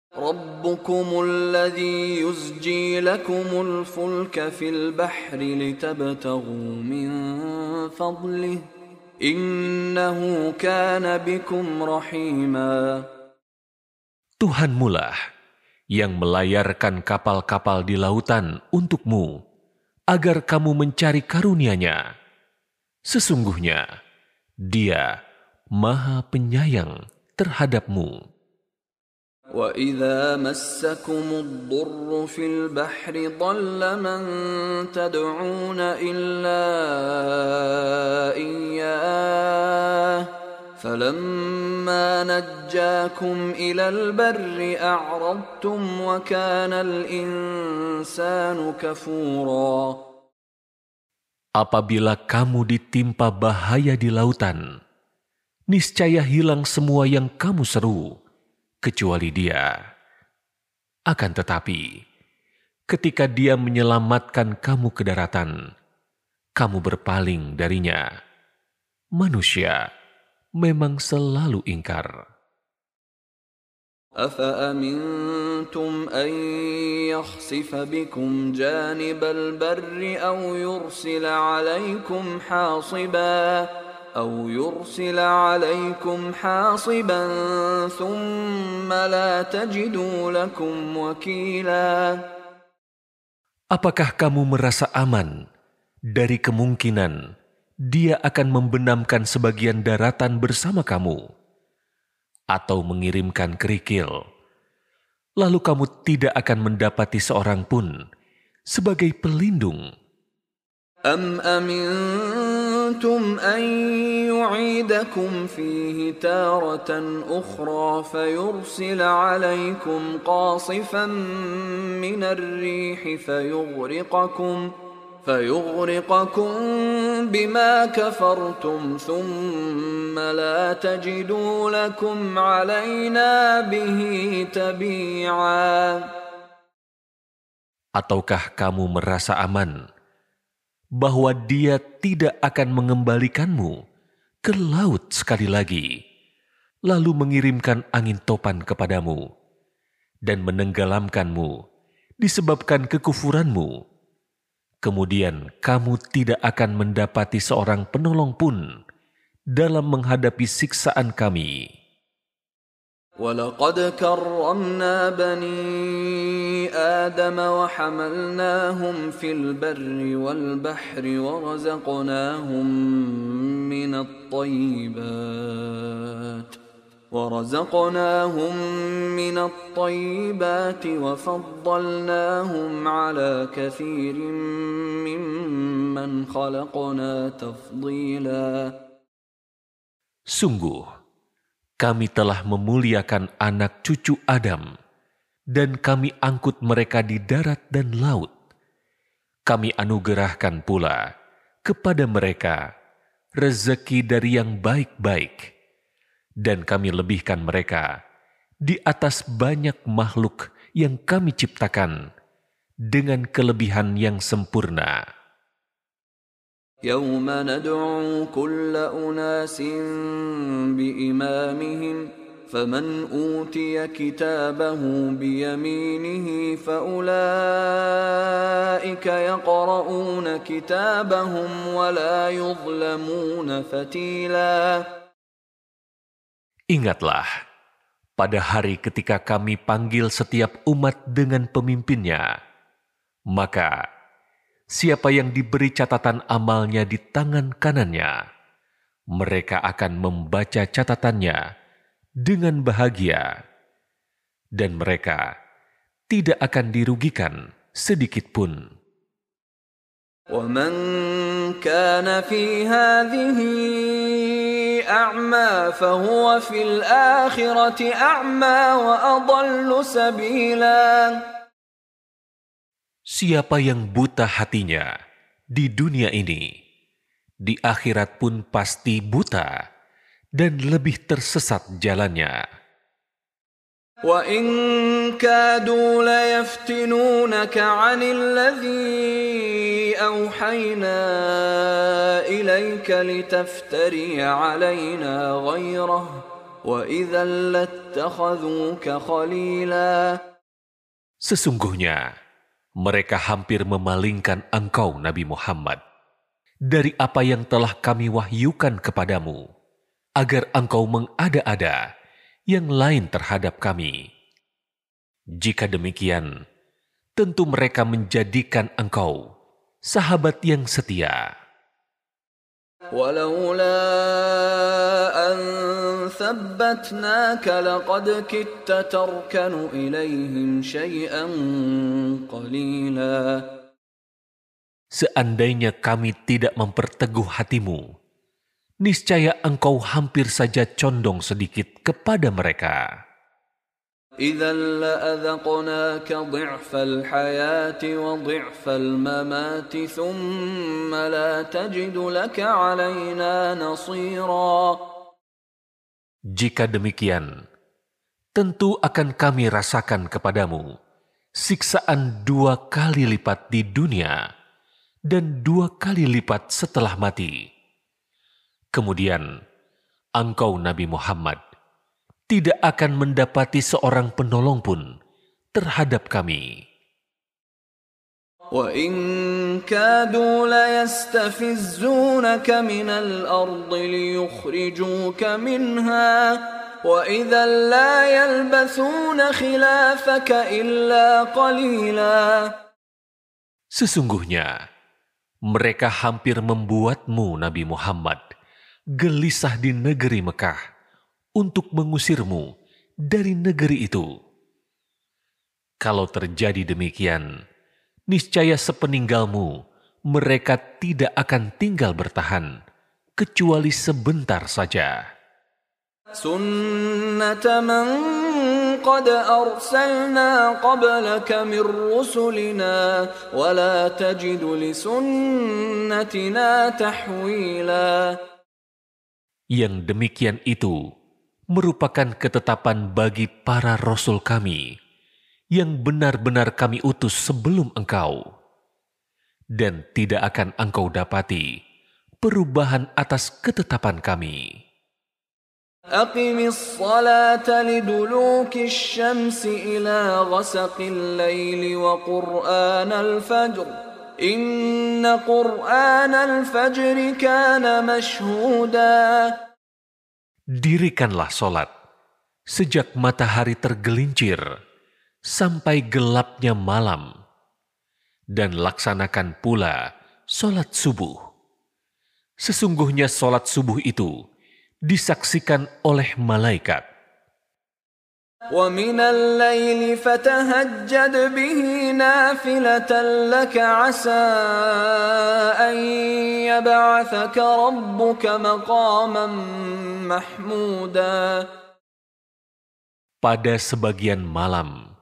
ربكم الذي يزجي لكم الفلك في البحر لتبتغوا من فضله إنه كان بكم رحيما Tuhanmulah yang melayarkan kapal-kapal di lautan untukmu agar kamu mencari karunia-Nya. Sesungguhnya, Dia Maha Penyayang terhadapmu. وإذا مسكم الضر في البحر ضل من تدعون إلا إياه فلما نجاكم إلى البر أعرضتم وكان الإنسان كفورا Apabila kamu ditimpa bahaya di lautan, niscaya hilang semua yang kamu seru kecuali Dia. Akan tetapi, ketika Dia menyelamatkan kamu ke daratan, kamu berpaling darinya. Manusia memang selalu ingkar. أفأمنتم أن يخسف بكم جانب البر أو يرسل عليكم حاصباً أو يرسل عليكم حاصبا ثم لا تجدوا لكم وكيلا Apakah kamu merasa aman dari kemungkinan dia akan membenamkan sebagian daratan bersama kamu atau mengirimkan kerikil, lalu kamu tidak akan mendapati seorang pun sebagai pelindung? أم أمنتم أن يعيدكم فيه تارة أخرى فيرسل عليكم قاصفا من الريح فيغرقكم فيغرقكم بما كفرتم ثم لا تجدوا لكم علينا به تبيعا Ataukah kamu merasa aman bahwa Dia tidak akan mengembalikanmu ke laut sekali lagi, lalu mengirimkan angin topan kepadamu dan menenggelamkanmu disebabkan kekufuranmu. Kemudian kamu tidak akan mendapati seorang penolong pun dalam menghadapi siksaan kami. ولقد كرمنا بني آدم وحملناهم في البر والبحر ورزقناهم من الطيبات ورزقناهم من الطيبات وفضلناهم على كثير ممن خلقنا تفضيلا Sungguh, kami telah memuliakan anak cucu Adam, dan kami angkut mereka di darat dan laut. Kami anugerahkan pula kepada mereka rezeki dari yang baik-baik, dan kami lebihkan mereka di atas banyak makhluk yang kami ciptakan dengan kelebihan yang sempurna. يوم ندعو كل أناس بإمامهم فمن أوتي كتابه بيمينه فأولئك يقرؤون كتابهم ولا يظلمون فتيلا Ingatlah, pada hari ketika kami panggil setiap umat dengan pemimpinnya, maka siapa yang diberi catatan amalnya di tangan kanannya, mereka akan membaca catatannya dengan bahagia, dan mereka tidak akan dirugikan sedikit pun. ومن كان في هذه أعمى فهو في الآخرة أعمى وأضل سبيلاً Siapa yang buta hatinya di dunia ini, di akhirat pun pasti buta dan lebih tersesat jalannya. وَإِن كَادُوا لَيَفْتِنُونَكَ عَنِ الَّذِي أَوْحَيْنَا إِلَيْكَ لِتَفْتَرِيَ عَلَيْنَا غَيْرَهُ وَإِذًا لَاتَّخَذُوكَ خَلِيلًا Sesungguhnya, mereka hampir memalingkan engkau Nabi Muhammad dari apa yang telah kami wahyukan kepadamu, agar engkau mengada-ada yang lain terhadap kami. Jika demikian, tentu mereka menjadikan engkau sahabat yang setia. ولولا أن ثبتناك لقد كدت تركن إليهم شيئا قليلا Seandainya kami tidak memperteguh hatimu, niscaya engkau hampir saja condong sedikit kepada mereka. Jika demikian, tentu akan kami rasakan kepadamu siksaan dua kali lipat di dunia dan dua kali lipat setelah mati. Kemudian, engkau Nabi Muhammad tidak akan mendapati seorang penolong pun terhadap kami. وإن كادوا ليستفزونك من الأرض ليخرجوك منها وإذا لا يلبثون خلافك إلا قليلا Sesungguhnya, mereka hampir membuatmu, Nabi Muhammad, gelisah di negeri Mekah untuk mengusirmu dari negeri itu. Kalau terjadi demikian, niscaya sepeninggalmu mereka tidak akan tinggal bertahan kecuali sebentar saja. سنة من قد أرسلنا قبلك من رسلنا ولا تجد لسنتنا تحويلا Yang demikian itu merupakan ketetapan bagi para rasul kami yang benar-benar kami utus sebelum engkau. Dan tidak akan engkau dapati perubahan atas ketetapan kami. أقم الصلاة لدلوك الشمس إلى غسق الليل وقرآن الفجر Dirikanlah solat sejak matahari tergelincir sampai gelapnya malam dan laksanakan pula solat subuh. Sesungguhnya solat subuh itu disaksikan oleh malaikat ومن الليل فتهجد به نافلة لك عسى أن يبعثك ربك مقاما محمودا Pada sebagian malam,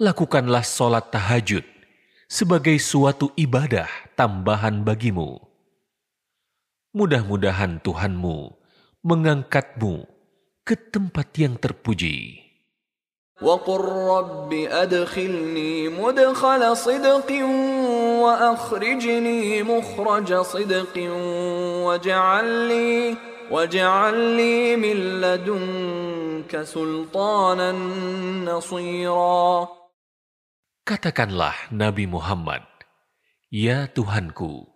lakukanlah solat tahajud sebagai suatu ibadah tambahan bagimu. Mudah-mudahan Tuhanmu mengangkatmu ke tempat yang terpuji. وقل رب أدخلني مدخل صدق وأخرجني مخرج صدق واجعل لي واجعل لي من لدنك سلطانا نصيرا Katakanlah Nabi Muhammad, Ya Tuhanku,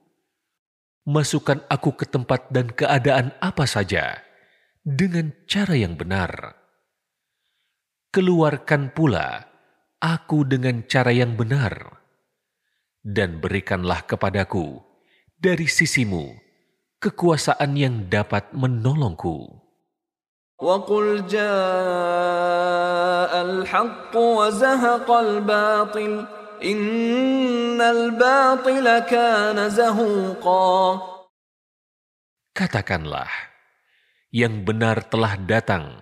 masukkan aku ke tempat dan keadaan apa saja dengan cara yang benar. Keluarkan pula aku dengan cara yang benar, dan berikanlah kepadaku dari sisimu kekuasaan yang dapat menolongku. وقل جاء الحق وزهق الباطل إن الباطل كان زهوقا Katakanlah, yang benar telah datang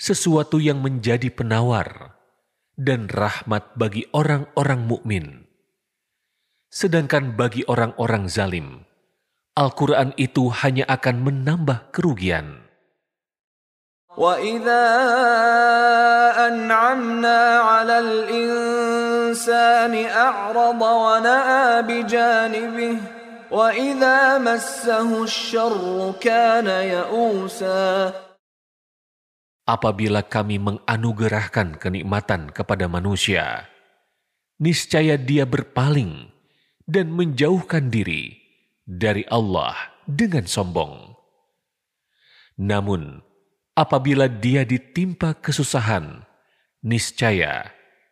sesuatu yang menjadi penawar dan rahmat bagi orang-orang mukmin. Sedangkan bagi orang-orang zalim, Al-Quran itu hanya akan menambah kerugian. وإذا أنعمنا على الإنسان أعرض ونأى بجانبه وإذا مسه الشر كان يئوسا Apabila kami menganugerahkan kenikmatan kepada manusia, niscaya dia berpaling dan menjauhkan diri dari Allah dengan sombong. Namun, apabila dia ditimpa kesusahan, niscaya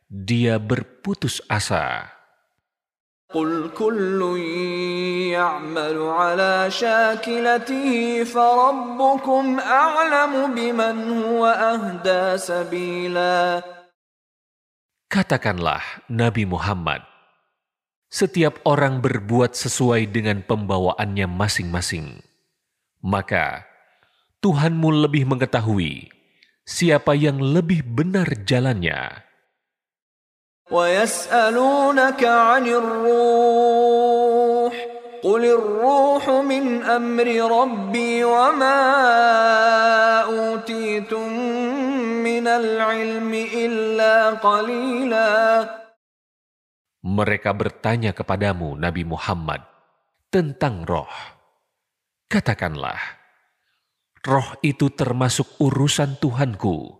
dia berputus asa. قل كل يعمل على شاكلته فربكم أعلم بمن هو أهدى سبيلا Katakanlah Nabi Muhammad, setiap orang berbuat sesuai dengan pembawaannya masing-masing. Maka Tuhanmu lebih mengetahui siapa yang lebih benar jalannya. ويسألونك عن الروح قل الروح من أمر ربي وما أوتيتم من العلم إلا قليلا Mereka bertanya kepadamu, Nabi Muhammad, tentang roh. Katakanlah, roh itu termasuk urusan Tuhanku,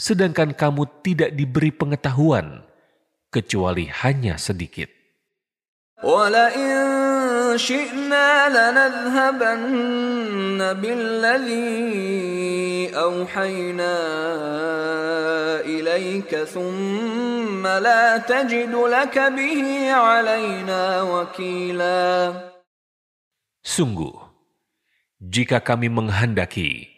sedangkan kamu tidak diberi pengetahuan kecuali hanya sedikit. ولئن شئنا لنذهبن بالذي أوحينا إليك ثم لا تجد لك به علينا وكيلا Sungguh, jika kami menghendaki,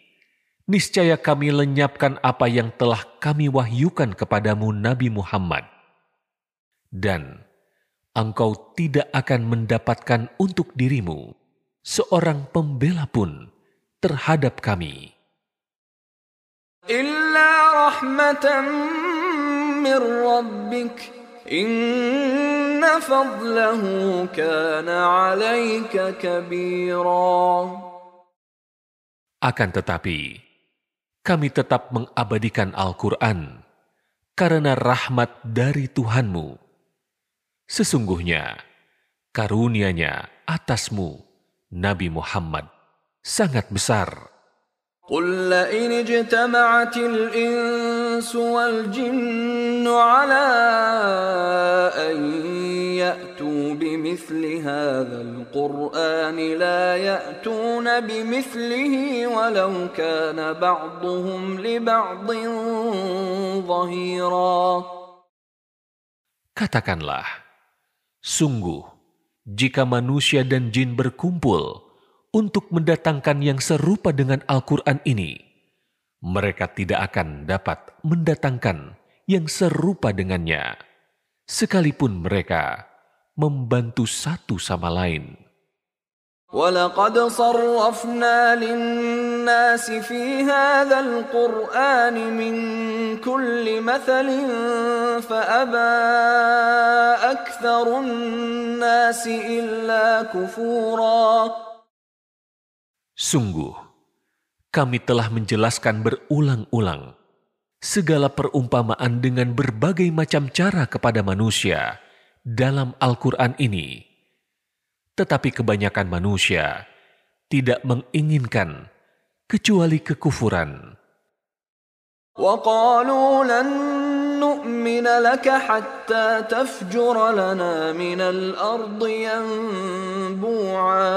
niscaya kami lenyapkan apa yang telah kami wahyukan kepadamu Nabi Muhammad. dan engkau tidak akan mendapatkan untuk dirimu seorang pembela pun terhadap kami. Akan tetapi, kami tetap mengabadikan Al-Quran karena rahmat dari Tuhanmu Sesungguhnya, karunia-Nya atasmu, Nabi Muhammad, sangat besar. قل لئن اجتمعت الإنس والجن على أن يأتوا بمثل هذا القرآن لا يأتون بمثله ولو كان بعضهم لبعض ظهيرا Katakanlah, sungguh, jika manusia dan jin berkumpul untuk mendatangkan yang serupa dengan Al-Quran ini, mereka tidak akan dapat mendatangkan yang serupa dengannya, sekalipun mereka membantu satu sama lain. ولقد صرفنا للناس في هذا القرآن من كل مثل فأبى أكثر الناس إلا كفورا Sungguh, kami telah menjelaskan berulang-ulang segala perumpamaan dengan berbagai macam cara kepada manusia dalam Al-Quran ini. Tetapi kebanyakan manusia tidak menginginkan kecuali kekufuran. وقالوا لن نؤمن لك حتى تفجر لنا من الأرض ينبوعا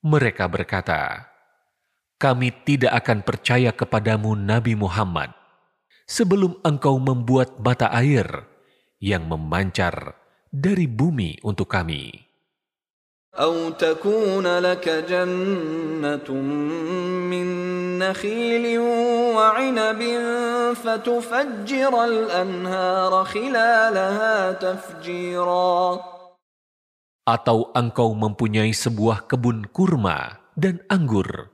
Mereka berkata, "Kami tidak akan percaya kepadamu, Nabi Muhammad, sebelum engkau membuat mata air yang memancar dari bumi untuk kami." أو تكون لك جنة من نخيل وعنب فتفجر الأنهار خلالها تفجيرا Atau engkau mempunyai sebuah kebun kurma dan anggur,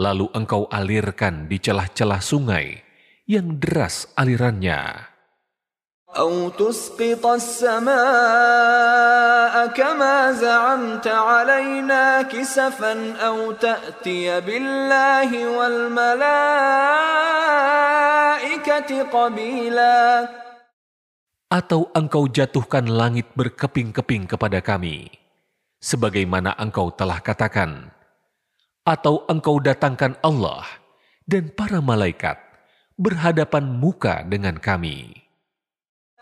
lalu engkau alirkan di celah-celah sungai yang deras alirannya. أو تسقط السماء كما زعمت علينا كسفا أو تأتي بالله والملائكة قبيلا Atau engkau jatuhkan langit berkeping-keping kepada kami, sebagaimana engkau telah katakan, atau engkau datangkan Allah dan para malaikat berhadapan muka dengan kami.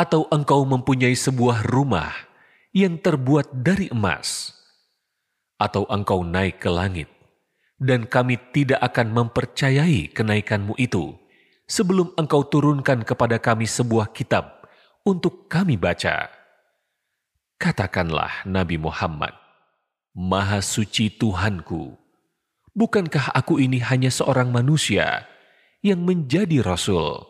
Atau engkau mempunyai sebuah rumah yang terbuat dari emas, atau engkau naik ke langit, dan kami tidak akan mempercayai kenaikanmu itu sebelum engkau turunkan kepada kami sebuah kitab untuk kami baca. Katakanlah Nabi Muhammad, Maha suci Tuhanku, bukankah aku ini hanya seorang manusia yang menjadi Rasul?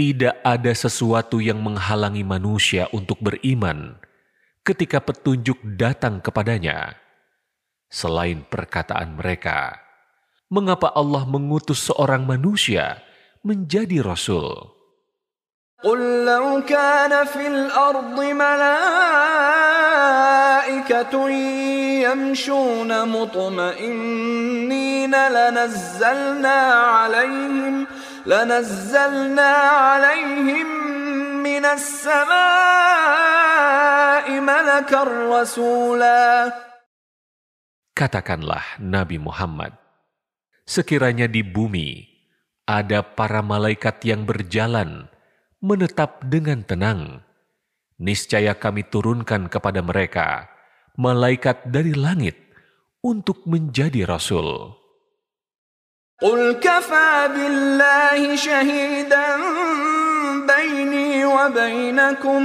Tidak ada sesuatu yang menghalangi manusia untuk beriman ketika petunjuk datang kepadanya, selain perkataan mereka. Mengapa Allah mengutus seorang manusia menjadi rasul? قل لو كان في الأرض ملائكة يمشون مطمئنين لنزلنا عليهم لنزلنا عليهم من السماء ملكا رسولا Katakanlah Nabi Muhammad, sekiranya di bumi ada para malaikat yang berjalan menetap dengan tenang, niscaya kami turunkan kepada mereka malaikat dari langit untuk menjadi rasul. قل كفى بالله شهيدا بيني وبينكم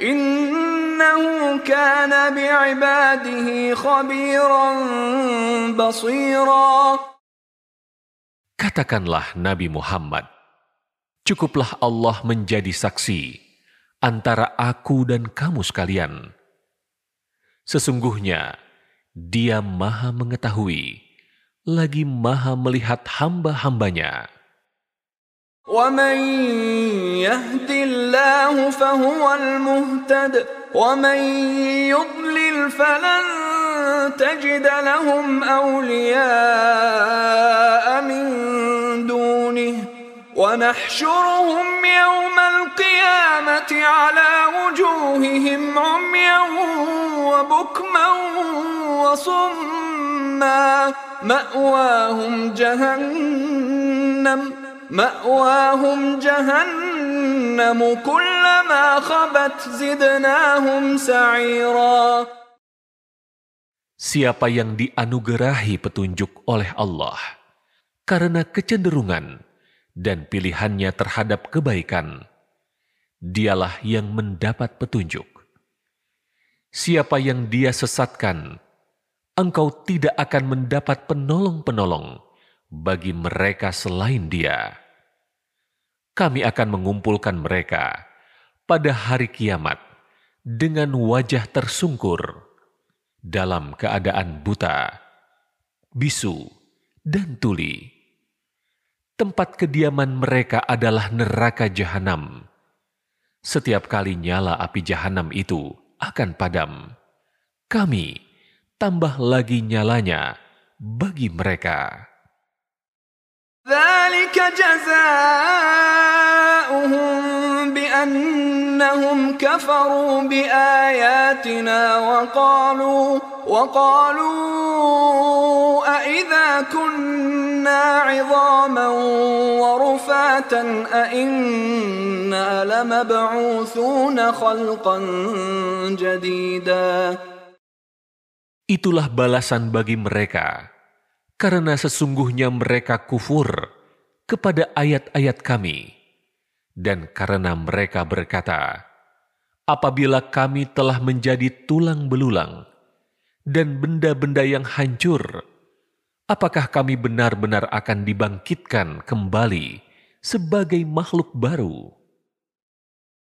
إنه كان بعباده خبيرا بصيرا Katakanlah Nabi Muhammad, cukuplah Allah menjadi saksi antara aku dan kamu sekalian. Sesungguhnya, Dia Maha Mengetahui, lagi Maha melihat hamba-hambanya. ومن يهد الله فهو المهتد ومن يضلل فلن تجد لهم أولياء من دونه ونحشرهم يوم القيامة على وجوههم عميا وبكما وصما مأواهم جهنم مأواهم جهنم كلما خبت زدناهم سعيرا Siapa yang dianugerahi petunjuk oleh Allah karena kecenderungan dan pilihannya terhadap kebaikan, dialah yang mendapat petunjuk. Siapa yang dia sesatkan, engkau tidak akan mendapat penolong-penolong bagi mereka selain dia. Kami akan mengumpulkan mereka pada hari kiamat dengan wajah tersungkur dalam keadaan buta, bisu, dan tuli. Tempat kediaman mereka adalah neraka jahanam. Setiap kali nyala api jahanam itu akan padam, kami tambah lagi nyalanya bagi mereka. ذلك جزاؤهم بأنهم كفروا بآياتنا وقالوا وقالوا أإذا كنا عظاما ورفاتا أإنا لمبعوثون خلقا جديدا Itulah balasan bagi mereka karena sesungguhnya mereka kufur kepada ayat-ayat kami, dan karena mereka berkata, "Apabila kami telah menjadi tulang belulang dan benda-benda yang hancur, apakah kami benar-benar akan dibangkitkan kembali sebagai makhluk baru?"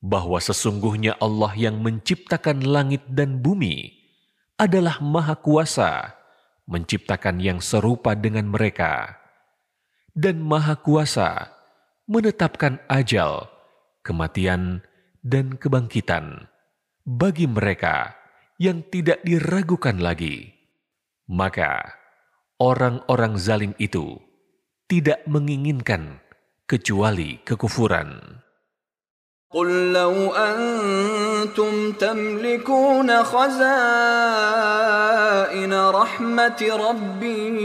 bahwa sesungguhnya Allah yang menciptakan langit dan bumi adalah Maha Kuasa, menciptakan yang serupa dengan mereka, dan Maha Kuasa menetapkan ajal, kematian, dan kebangkitan bagi mereka yang tidak diragukan lagi. Maka orang-orang zalim itu tidak menginginkan kecuali kekufuran. قل لو أنتم تملكون خزائن رحمة ربي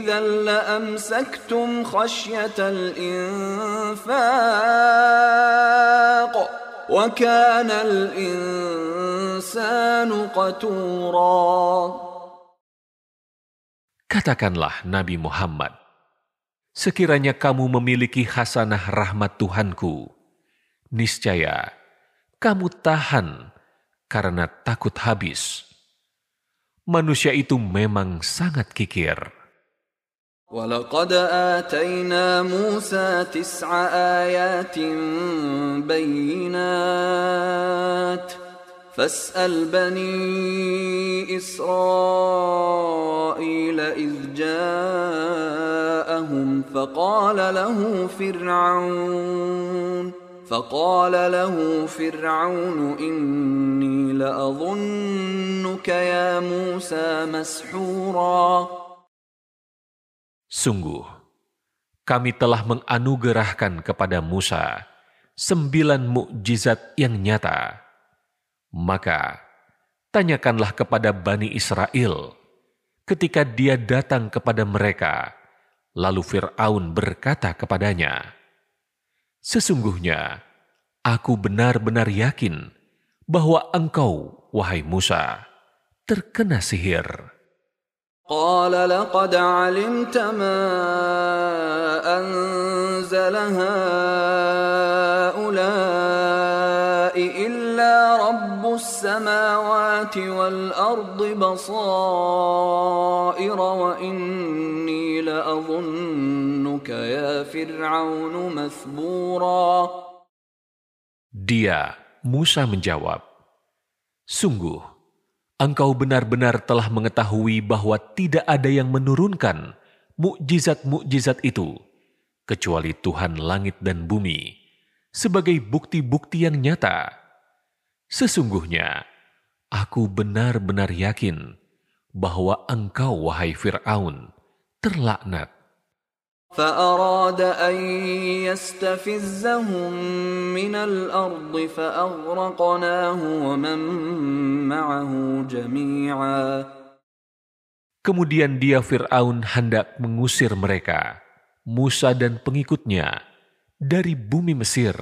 إذا لأمسكتم خشية الإنفاق وكان الإنسان قتورا Katakanlah Nabi Muhammad, sekiranya kamu memiliki hasanah rahmat Tuhanku, niscaya kamu tahan karena takut habis. Manusia itu memang sangat kikir. ولقد آتينا موسى تسع آيات بينات فاسأل بني إسرائيل إذ جاءهم فقال له فرعون فقال له فرعون إني لأظنك يا موسى مسحورا Sungguh, kami telah menganugerahkan kepada Musa sembilan mukjizat yang nyata. Maka, tanyakanlah kepada Bani Israel ketika dia datang kepada mereka, lalu Fir'aun berkata kepadanya, Sesungguhnya, aku benar-benar yakin bahwa engkau, wahai Musa, terkena sihir. قال لقد علمت ما أنزل هؤلاء إلا رب السماوات والأرض بصائر وإني لأظنك يا فرعون مثبورا dia, Musa menjawab, Sungguh, engkau benar-benar telah mengetahui bahwa tidak ada yang menurunkan mukjizat-mukjizat itu, kecuali Tuhan langit dan bumi, sebagai bukti-bukti yang nyata. Sesungguhnya, aku benar-benar yakin bahwa engkau, wahai Fir'aun, terlaknat. فأراد أن يستفزهم من الأرض فأغرقناه ومن معه جميعا Kemudian dia Fir'aun hendak mengusir mereka, Musa dan pengikutnya, dari bumi Mesir.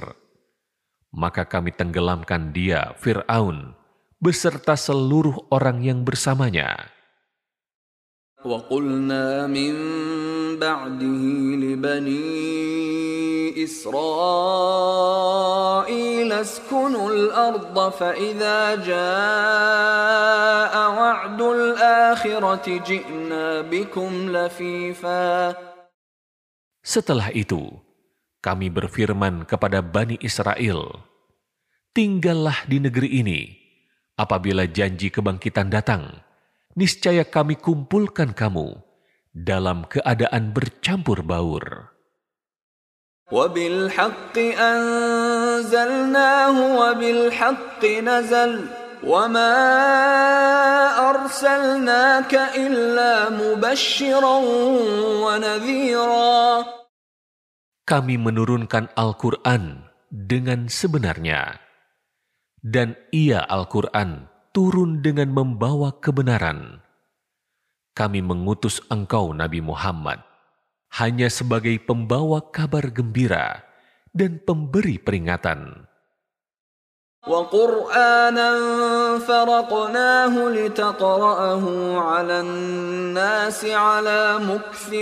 Maka kami tenggelamkan dia, Fir'aun, beserta seluruh orang yang bersamanya. وقلنا من بعده لبني إسرائيل اسكنوا الأرض فإذا جاء وعد الآخرة جئنا بكم لفيفا Setelah itu, kami berfirman kepada Bani Israel, Tinggallah di negeri ini, apabila janji kebangkitan datang, niscaya kami kumpulkan kamu dalam keadaan bercampur baur. وبالحق أنزلناه وبالحق نزل وما أرسلناك إلا مبشرا ونذيرا Kami menurunkan Al-Quran dengan sebenarnya. Dan ia Al-Quran turun dengan membawa kebenaran. Kami mengutus engkau Nabi Muhammad hanya sebagai pembawa kabar gembira dan pemberi peringatan. وقرآنا فرقناه لتقرأه على الناس على مكث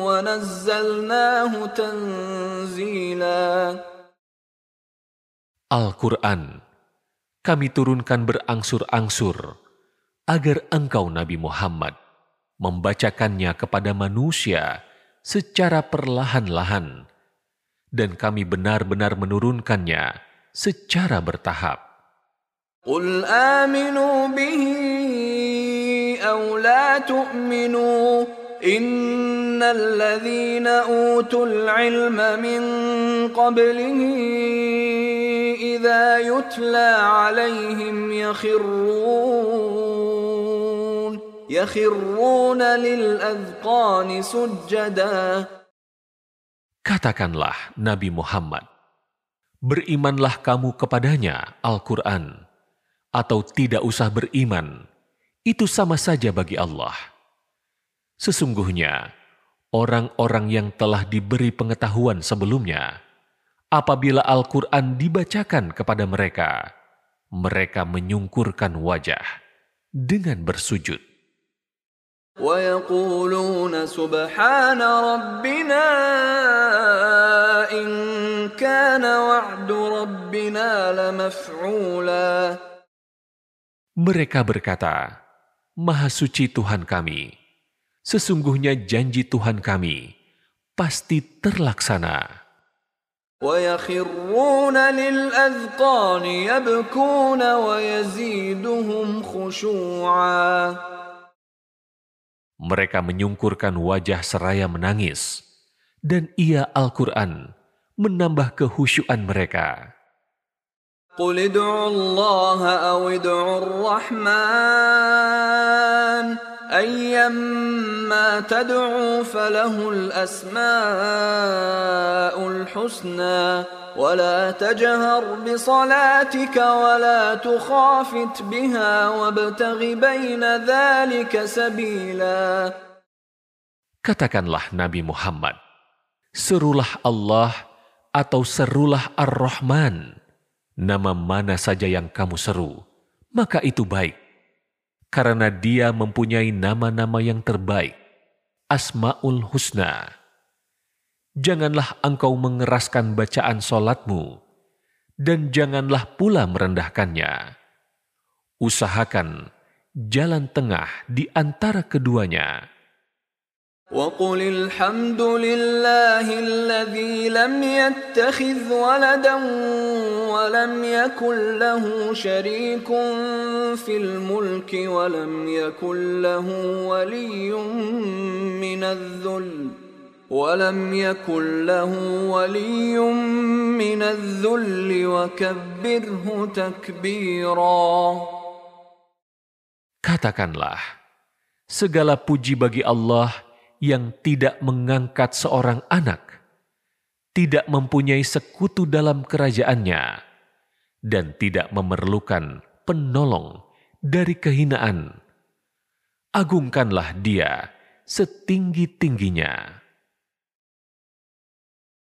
ونزلناه تنزيلا Al-Quran kami turunkan berangsur-angsur agar engkau Nabi Muhammad membacakannya kepada manusia secara perlahan-lahan dan kami benar-benar menurunkannya secara bertahap. Qul aminu bihi aw la tu'minu innal utul min qablihi إذا يتلى عليهم يخرون يخرون للأذقان سجدا Katakanlah Nabi Muhammad, berimanlah kamu kepadanya Al-Quran, atau tidak usah beriman, itu sama saja bagi Allah. Sesungguhnya, orang-orang yang telah diberi pengetahuan sebelumnya, apabila Al-Quran dibacakan kepada mereka, mereka menyungkurkan wajah dengan bersujud. ويقولون سبحان ربنا إن كان وعد ربنا لمفعولا Mereka berkata, Maha suci Tuhan kami, sesungguhnya janji Tuhan kami pasti terlaksana. ويخرون للأذقان يبكون ويزيدهم خشوعا Mereka menyungkurkan wajah seraya menangis, dan ia Al-Quran menambah kehusyuan mereka. قل ادعوا الله أو ادعوا الرحمن أيما تدعوا فله الأسماء الحسنى ولا تجهر بصلاتك ولا تخافت بها وابتغ بين ذلك سبيلا Katakanlah Nabi Muhammad, serulah Allah atau serulah Ar-Rahman. Nama mana saja yang kamu seru, maka itu baik. Karena dia mempunyai nama-nama yang terbaik, Asma'ul Husna. Janganlah engkau mengeraskan bacaan solatmu, dan janganlah pula merendahkannya. Usahakan jalan tengah di antara keduanya. وقل الحمد لله الذي لم يتخذ ولدا ولم يكن له شريك في الملك ولم يكن له ولي من الذل ولم يكن له ولي من الذل وكبره تكبيرا. Katakanlah, segala puji bagi Allah yang tidak mengangkat seorang anak, tidak mempunyai sekutu dalam kerajaannya, dan tidak memerlukan penolong dari kehinaan. Agungkanlah dia setinggi-tingginya.